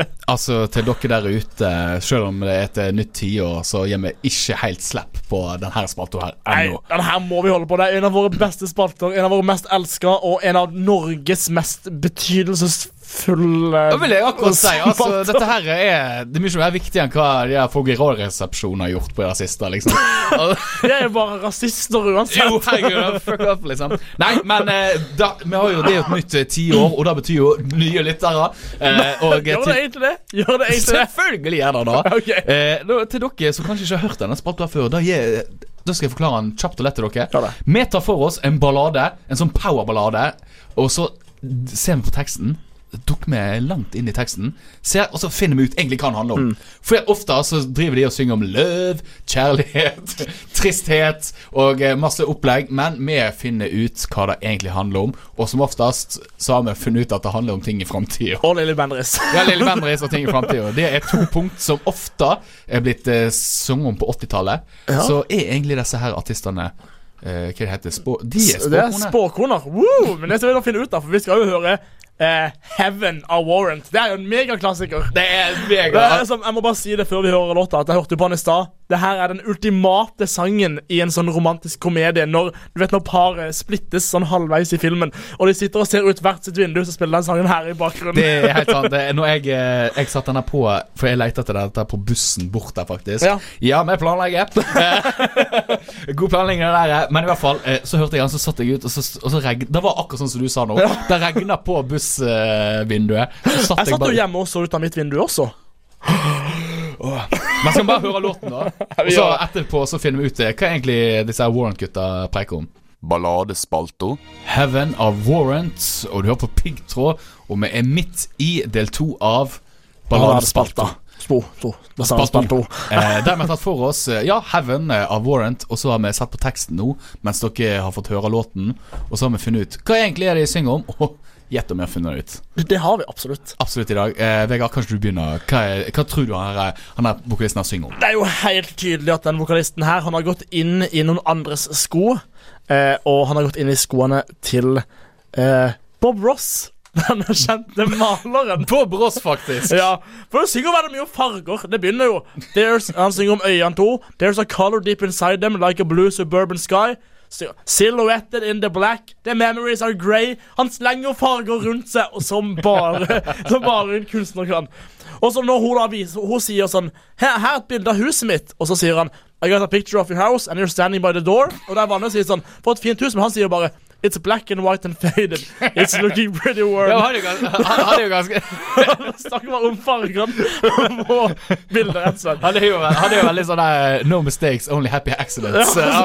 Eh. Altså, til dere der ute, selv om det er et eh, nytt tiår, så gir vi ikke helt slipp på denne spalta her ennå. den her må vi holde på. Det er en av våre beste spalter, en av våre mest elska og en av Norges mest betydelsesfulle Det vil jeg akkurat si. Altså, dette her er Det er mye mer viktig enn hva de her folk i Radioresepsjonen har gjort på det siste. liksom De er jo bare rasister uansett. Jo, herregud, fuck up, liksom. Nei, men eh, da, vi har jo det er jo et nytt eh, tiår, og det betyr jo nye lyttere. Eh, og Gjør det egentlig det? Gjør det egentlig det? Selvfølgelig gjør det det. Ok. Eh, da, til dere som kanskje ikke har hørt denne spalta før, da, gir, da skal jeg forklare den kjapt og lett til dere. Ja da. Vi tar for oss en ballade, en sånn powerballade, og så ser vi på teksten. Dukker vi langt inn i teksten, ser, og så finner vi ut egentlig hva den handler om. Mm. For ofte så driver de og synger om løv, kjærlighet, tristhet og eh, masse opplegg, men vi finner ut hva det egentlig handler om. Og som oftest så har vi funnet ut at det handler om ting i framtida. Og Lille Bendriss. Ja, Lille Bendriss og ting i fremtiden. Det er to punkt som ofte er blitt eh, sunget om på 80-tallet. Så er egentlig disse her artistene eh, Hva det heter Spå... De er Det er spåkoner. Woo! Men det skal vi da finne ut av, for vi skal jo høre eh, Heaven of Warrant. Det er jo en megaklassiker. Det er Det mega er som, jeg må bare si det før vi hører låta, at jeg hørte på den i stad. Det her er den ultimate sangen i en sånn romantisk komedie. Når du vet når paret splittes sånn halvveis i filmen, og de sitter og ser ut hvert sitt vindu, så spiller den sangen her i bakgrunnen. Det er helt sant. Det er når jeg, eh, jeg satte denne på For jeg leita etter dette på bussen bort der, faktisk. Ja. Ja, vi planlegger. Eh, God planlegging, det der. Men i hvert fall, så hørte jeg den, så satt jeg ut, og så, og så regn, Det var akkurat sånn som du sa nå. Det regna på bussvinduet. Så satt Jeg satt jo bare hjemme og så ut av mitt vindu også. Men skal vi bare høre låten, da? Og så etterpå så finner vi ut det. Hva er egentlig disse Warrant-gutta preker om. Balladespalto. Heaven of Warrant, og du hører på Piggtråd, og vi er midt i del to av Balladespalta. Spo, spo. Det Spalto. spalto. Eh, der har tatt for oss eh, Ja, Heaven eh, av Warrant, og så har vi sett på teksten nå mens dere har fått høre låten. Og så har vi funnet ut hva egentlig er det de synger om. Og gjett om jeg har funnet det ut. Det har vi absolutt. Absolutt i dag. Eh, Vegard, kanskje du begynner? Hva, er, hva tror du han er, han her vokalisten har synger om? Det er jo helt tydelig at den vokalisten her Han har gått inn i noen andres sko. Eh, og han har gått inn i skoene til eh, Bob Ross, den kjente maleren. Bob Ross, faktisk. Ja, for han synger veldig mye om farger. Det begynner jo There's, Han synger om øynene to. There's a color deep inside them, like a blue suburban sky. Silhouetted in the black, the memories are grey. Han slenger farger rundt seg, som bare Som bare en kunstner kan. Og så når hun da viser Hun sier sånn her, her er et bilde av huset mitt. Og så sier han I got a picture of your house, and you're standing by the door. Og det er vanlig å si sånn For et fint hus, men han sier bare It's black and white and faded. It's looking pretty warm. Ja, han er jo ganske, han, han er jo ganske Snakker bare om fargen på bildet, rett og slett. Han er jo, han er jo veldig sånn der No mistakes, only happy accidents. Ja,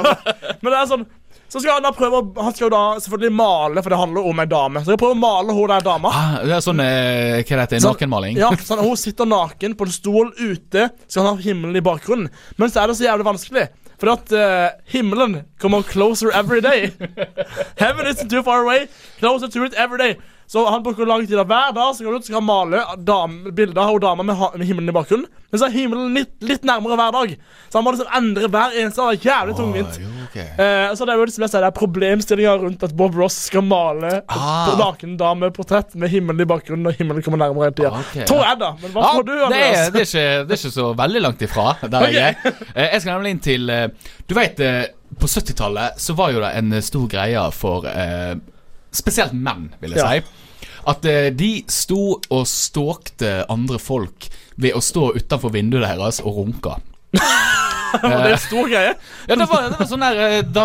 Men det er sånn Så skal han da prøve Han skal jo da selvfølgelig male, for det handler om ei dame. Så skal jeg prøve å male hun der dama. Ah, Det er sånn eh, Hva det? heter, Nakenmaling? Ja, sånn, Hun sitter naken på en stol ute, så han har himmelen i bakgrunnen. Men så er det så jævlig vanskelig. For at uh, himmelen kommer closer every day. Heaven isn't too far away. Closer to it every day. Så han bruker lang tid. Hver dag så går han ut, så skal han male dam, bilder av dama med, med himmelen i bakgrunnen. Men så er himmelen litt, litt nærmere hver dag. Så han må liksom endre hver eneste dag. Jævlig tungvint. Oh, okay. Eh, så det er jo liksom jeg det er problemstillinger rundt at Bob Ross skal male Ah. nakendameportrett med himmelen i bakgrunnen, og himmelen kommer nærmere hele tida. Okay, Tror jeg, da. Men hva ah, tror du, det, er, det, er ikke, det er ikke så veldig langt ifra der jeg er. Eh, Jeg skal nemlig inn til eh, Du vet, eh, på 70-tallet så var jo det en stor greie for eh, spesielt menn, vil jeg Ja. si. At eh, de sto og stalkte andre folk ved å stå utenfor vinduet deres og runka. Det er en stor greie. Ja, det var, det var sånn der eh, Da,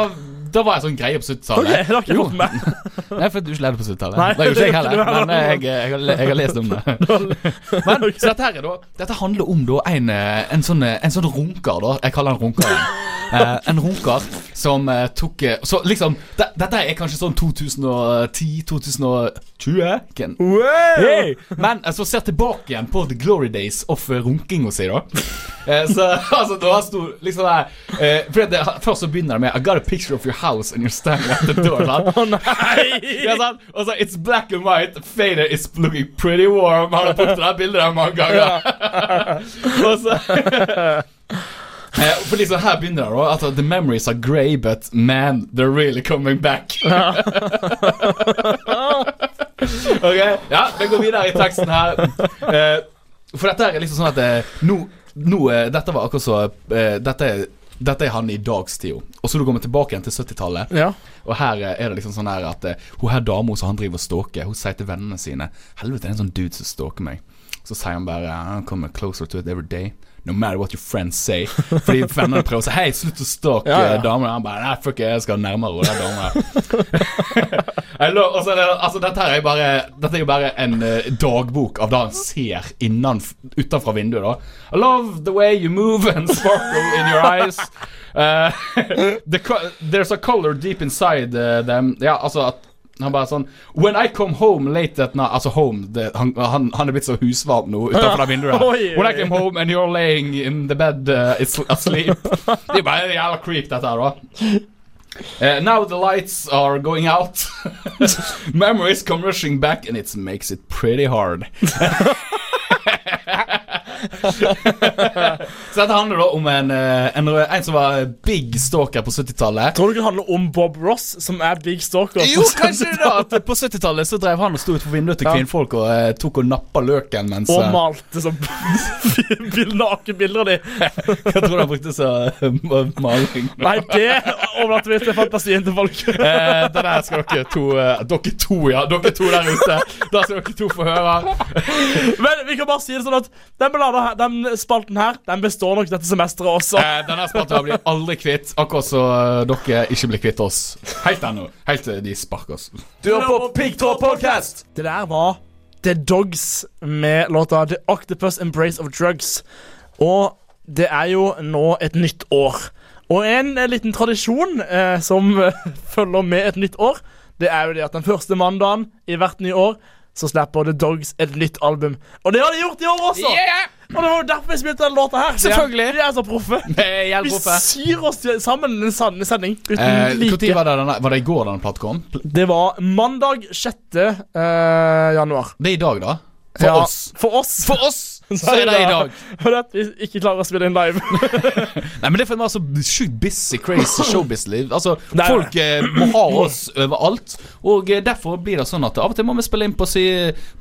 da var jeg sånn greie på 70-tallet. Ok, det har ikke jeg Jo. gjort med. Nei, for du ikke levde på 70-tallet. Nei, Det gjorde ikke jeg heller. Men jeg, jeg, har, jeg har lest om det. Men så dette her er da Dette handler om da en, eh, en, sånn, eh, en sånn runker, da. Jeg kaller han runker. Eh, en runker som eh, tok eh, Så liksom de, Dette er kanskje sånn 2010-2020. Ken. Hey! Men så ser tilbake igjen på the glory days of runkinga si, da. Eh, så altså, da sto liksom der Først så begynner det med I got a picture of your house and you're standing at the door. Sant? Å nei! Ja, sant? Og så It's black and white. Fader is looking pretty warm. Han har brukt det bildet der mange ganger. og så eh, For liksom her begynner det at The memories are grey, but man, they're really coming back. ok, ja, vi går videre i teksten her. Eh, for dette er liksom sånn at eh, nå, nå eh, Dette var akkurat så Dette er dette er han i dagstida. Og så du kommer tilbake igjen til 70-tallet. Ja. Og her er det liksom sånn her at eh, hun her dama som han driver og stalker, hun sier til vennene sine Helvete, det er en sånn dude som stalker meg. Så sier han bare I'm coming closer to it every day. No matter what your friends say. Fordi vennene prøver å si Hei, slutt å stalke Ja, ja. damene. Han bare Nei, fuck it, jeg skal nærmere henne, den dama. Altså, dette her er bare Dette er jo bare en uh, dagbok av det han ser innan, utenfra vinduet. da I love the way you move and sparkle in your eyes. Uh, the there's a color deep inside uh, them. Ja, altså at han bare sånn When I come home late at night Altså home det, han, han, han er blitt så husvarm nå utenfor det vinduet. When I come home and you're laying in the bed uh, asleep. Det er bare en jævla creep, dette her, da. Uh, now the lights are going out. Memories come rushing back, and it makes it pretty hard. Så dette handler da om en, eh, en, en som var big stalker på 70-tallet. Tror du det handler om Bob Ross, som er big stalker? Jo, kanskje det da På 70-tallet så drev han og sto utenfor vinduet til kvinnfolk og eh, tok og nappa løken mens Og eh, malte bil- nakenbilder av de. Jeg tror han brukte så eh, maling. Nei, det overlater vi til fantasien til folk. Eh, det der skal dere to eh, Dere to, ja. Dere to der ute. Da skal dere to få høre. Men vi kan bare si det sånn at den, her, den spalten her Den består nok dette semesteret også. Eh, denne spalten blir aldri kvitt, akkurat så eh, dere ikke blir kvitt oss. Helt ennå. Helt til de sparker oss. Du er på Piggtråd Podcast! Det der var The Dogs med låta The Octopus Embrace of Drugs. Og det er jo nå et nytt år. Og en eh, liten tradisjon eh, som eh, følger med et nytt år, det er jo det at den første mandagen i hvert nye år så slipper The Dogs et nytt album. Og det har de gjort i år også! Og det var jo derfor vi spilte den låta her. Selvfølgelig. Vi er, så proffe. Eh, Vi syr oss sammen en sann sending uten Eh, like. Var, det denne, var det i går denne platen kom? Det var mandag 6. Uh, januar. Det er i dag, da. For Ja, oss. For oss. For oss så er det i dag. For at vi ikke klarer å spille inn live. Nei, men Det er fordi vi har så sjukt busy, crazy showbiz-liv. Altså, Nei. Folk eh, må ha oss overalt. Og eh, derfor blir det sånn at av og til må vi spille inn på, si,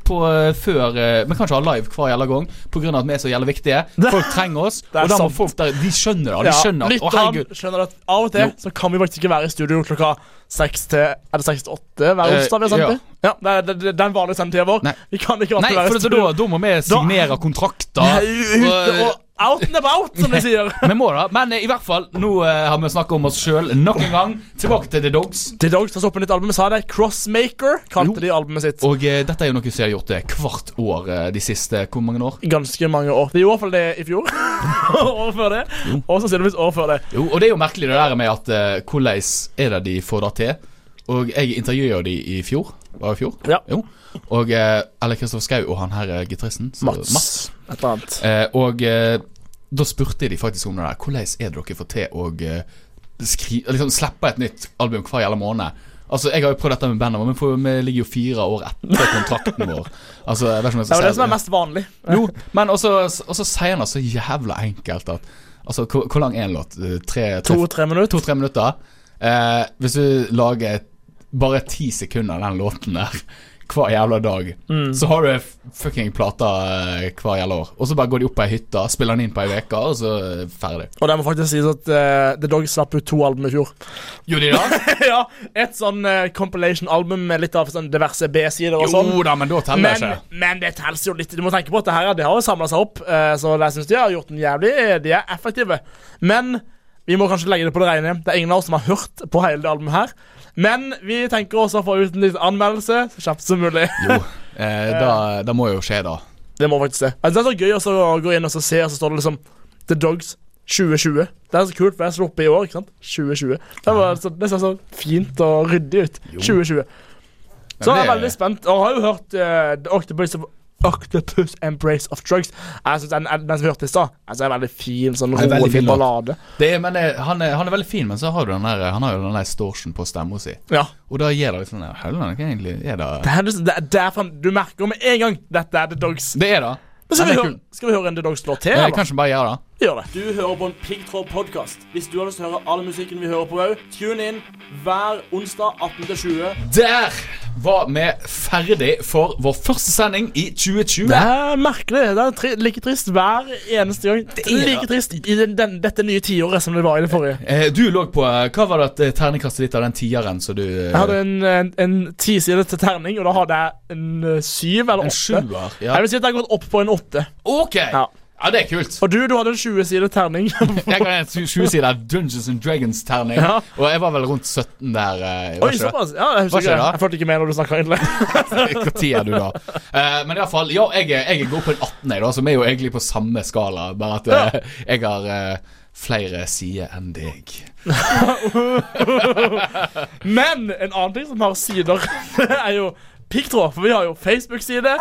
på eh, før eh, Vi kan ikke ha live hver jævla gang pga. at vi er så jævla viktige. Folk trenger oss, Det er og da må sant. folk der De skjønner det. De skjønner at Å, lytteren skjønner at av og til så kan vi faktisk ikke være i studio klokka seks til Er det seks til åtte hver Eh, onsdag vi har sendt ja. det? Ja, det er, det, det er den vanlige sendetida vår. Nei. Vi kan ikke Nei, være for da, da må vi signere kontrakter. Nei, ut og out and about, som de sier. Vi må da, men eh, i hvert fall, nå uh, har vi snakka om oss sjøl nok en gang. Tilbake til The Dogs. The Dogs har stoppet nytt album. Sa det Crossmaker, kalte Jo. de albumet sitt. Og uh, dette er jo noe som har gjort det hvert år uh, de siste Hvor mange år? Ganske mange år. Det gjorde i hvert fall det i fjor. Året før det. Og sannsynligvis året før det. Jo, og det er jo merkelig det der med at hvordan er det de får det til? Og jeg intervjuet de i fjor. Var det i fjor? Ja. Jo. Og Eller Kristoffer Schou og han her gitaristen. Mats. Mats. Et eller annet. Eh, og eh, da spurte de faktisk om det der. Hvordan er det dere får til å eh, liksom slippe et nytt album hver jævla måned? Altså, Jeg har jo prøvd dette med bandet, men vi, ligger jo fire år etter kontrakten vår. Altså, jeg vet ikke om jeg Det er jo det som er mest vanlig. Jo, men også, og så sier han det så jævla enkelt at Altså, hvor, hvor lang er en låt? Eh, Tre, tre, To-tre minutter. to-tre minutter? Eh, hvis du lager bare ti sekunder av den låten der, hver jævla dag. Mm. Så har du fucking plater eh, hver jævla år. Og så bare går de opp på ei hytte, spiller den inn på ei uke, og så det ferdig. Og det må faktisk sies at uh, The Dog slapp ut to album i fjor. Gjorde de det? ja, Et sånn uh, compilation-album med litt av sånn diverse B-sider og sånn. Jo da, men da teller det ikke. men det teller jo litt. Du må tenke på at det her det har jo samla seg opp, uh, så jeg syns de har gjort den jævlig De er effektive. Men vi må kanskje legge det på det rene. Det er ingen av oss som har hørt på hele det albumet her. Men vi tenker også å få ut en liten anmeldelse så kjapt som mulig. Jo, eh, da, da må jo skje, da. Det må faktisk det. Altså, det er så gøy å gå inn og se, og så står det liksom The Dogs 2020. Det er så kult, for jeg slo opp i år. ikke sant? 2020. Det, var, så, det ser så fint og ryddig ut. 2020. Så jeg er veldig spent, og har jo hørt uh, Octopus, Octopus Embrace of Drugs. Jeg synes den, den som vi hørte i stad, altså, er veldig fin. Sånn rolig fin ballade. det er, men det, han, er, han er veldig fin, men så har du den der, han har jo den der distortion på stemma si. Ja. Og da gir det litt sånn Helvete, hva egentlig er det Det er, liksom, det er derfor du merker med en gang dette er The Dogs. Det er det. Men skal, vi høre, skal vi høre en The Dogs-låt til? Jeg eller? kan bare gjør det. Gjør det. Du hører på en Piggtråd-podkast. Hvis du har lyst til å høre all musikken vi hører på òg, tune inn hver onsdag 18-20. Der var vi ferdig for vår første sending i 2020. Det er merkelig. Det er tri like trist hver eneste gang. Det er like trist i den, den, dette nye tiåret som det var i det forrige. Eh, du lå på eh, Hva var det eh, terningkastet ditt av den tieren som du eh, Jeg hadde en, en, en tisidet til terning, og da hadde jeg en eh, syv eller En åtte. sjuer? Ja. Jeg vil si at jeg har gått opp på en åtte. OK! Ja. Ja, det er kult. Og du, du hadde en 20-sidet terning. Jeg hadde en 20-side Dungeons and Dragons-terning, Ja. og jeg var vel rundt 17 der. Uh, Oi, såpass. Ja, jeg husker ikke. det. Jeg fulgte ikke med når du snakka, Hvor Når er du da? Uh, men iallfall, ja, jeg, jeg går på en 18, jeg, da, som er jo egentlig på samme skala, bare at uh, jeg har uh, flere sider enn deg. Men en annen ting som har sider, er jo piggtråd. For vi har jo Facebook-side,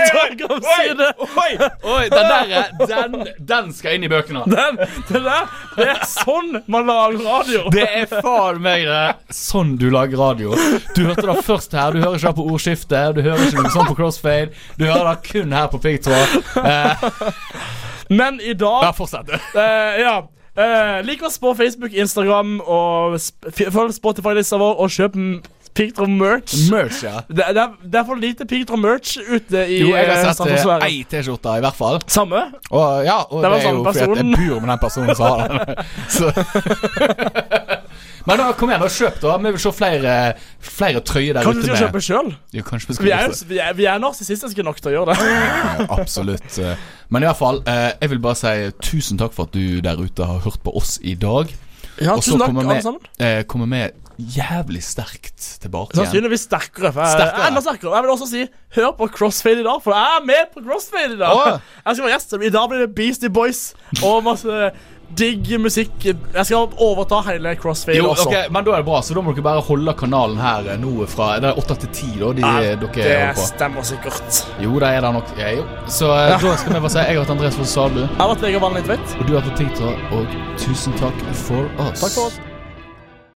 Instagram-side Oi, oi, den der, den, den skal inn i bøkene. Den, det der, det er sånn man lager radio. Det er faen meg det. Sånn du lager radio. Du hørte det først her. Du hører ikke det på ordskiftet. Du hører ikke noe sånt på crossfade. Du hører det kun her på piggtråd. Eh, Men i dag ja, fortsett. eh, Ja. Eh, lik oss på Facebook, Instagram og følg Spotify-lista vår og kjøp m- Piggtråd merch. Merch, ja. Det, det, er, det er for lite Piggtråd merch ute i Jo, jeg eh, har sett eh, ei T-skjorte, i hvert fall. Samme. Og, ja, og Det det, er jo samme fordi jeg bor med den personen som har den. Så. Men da, kom igjen, da, kjøp, da. Vi vil se flere, flere trøyer der Kanskje vi ute. skal kjøpe sjøl? Vi Vi er, vi er, narsissistiske nok til å gjøre det. Ja, Absolutt. Men i hvert fall, jeg vil bare si tusen takk for at du der ute har hørt på oss i dag. Ja, Og så kommer vi eh, kommer vi jævlig sterkt tilbake igjen. Sannsynligvis sterkere. For jeg, Sterkere. Enda sterkere. Jeg vil også si hør på Crossfade i dag, for jeg er med på Crossfade i dag. Å. Jeg skal være gjest. I dag blir det Beastie Boys og masse digg musikk. Jeg skal overta hele Crossfade Jo, også. Okay, Men da er det bra, så da må dere bare holde kanalen her eh, nå fra Det er åtte til ti, da. De, Ja, dere det på. stemmer sikkert. Jo, det er det nok. Ja, jo. Så eh, Ja. da skal vi bare si jeg har vært Andreas Foss Salu. Jeg har vært Vegard litt Tvedt. og du har vært Tita, og tusen takk for oss. Takk for oss.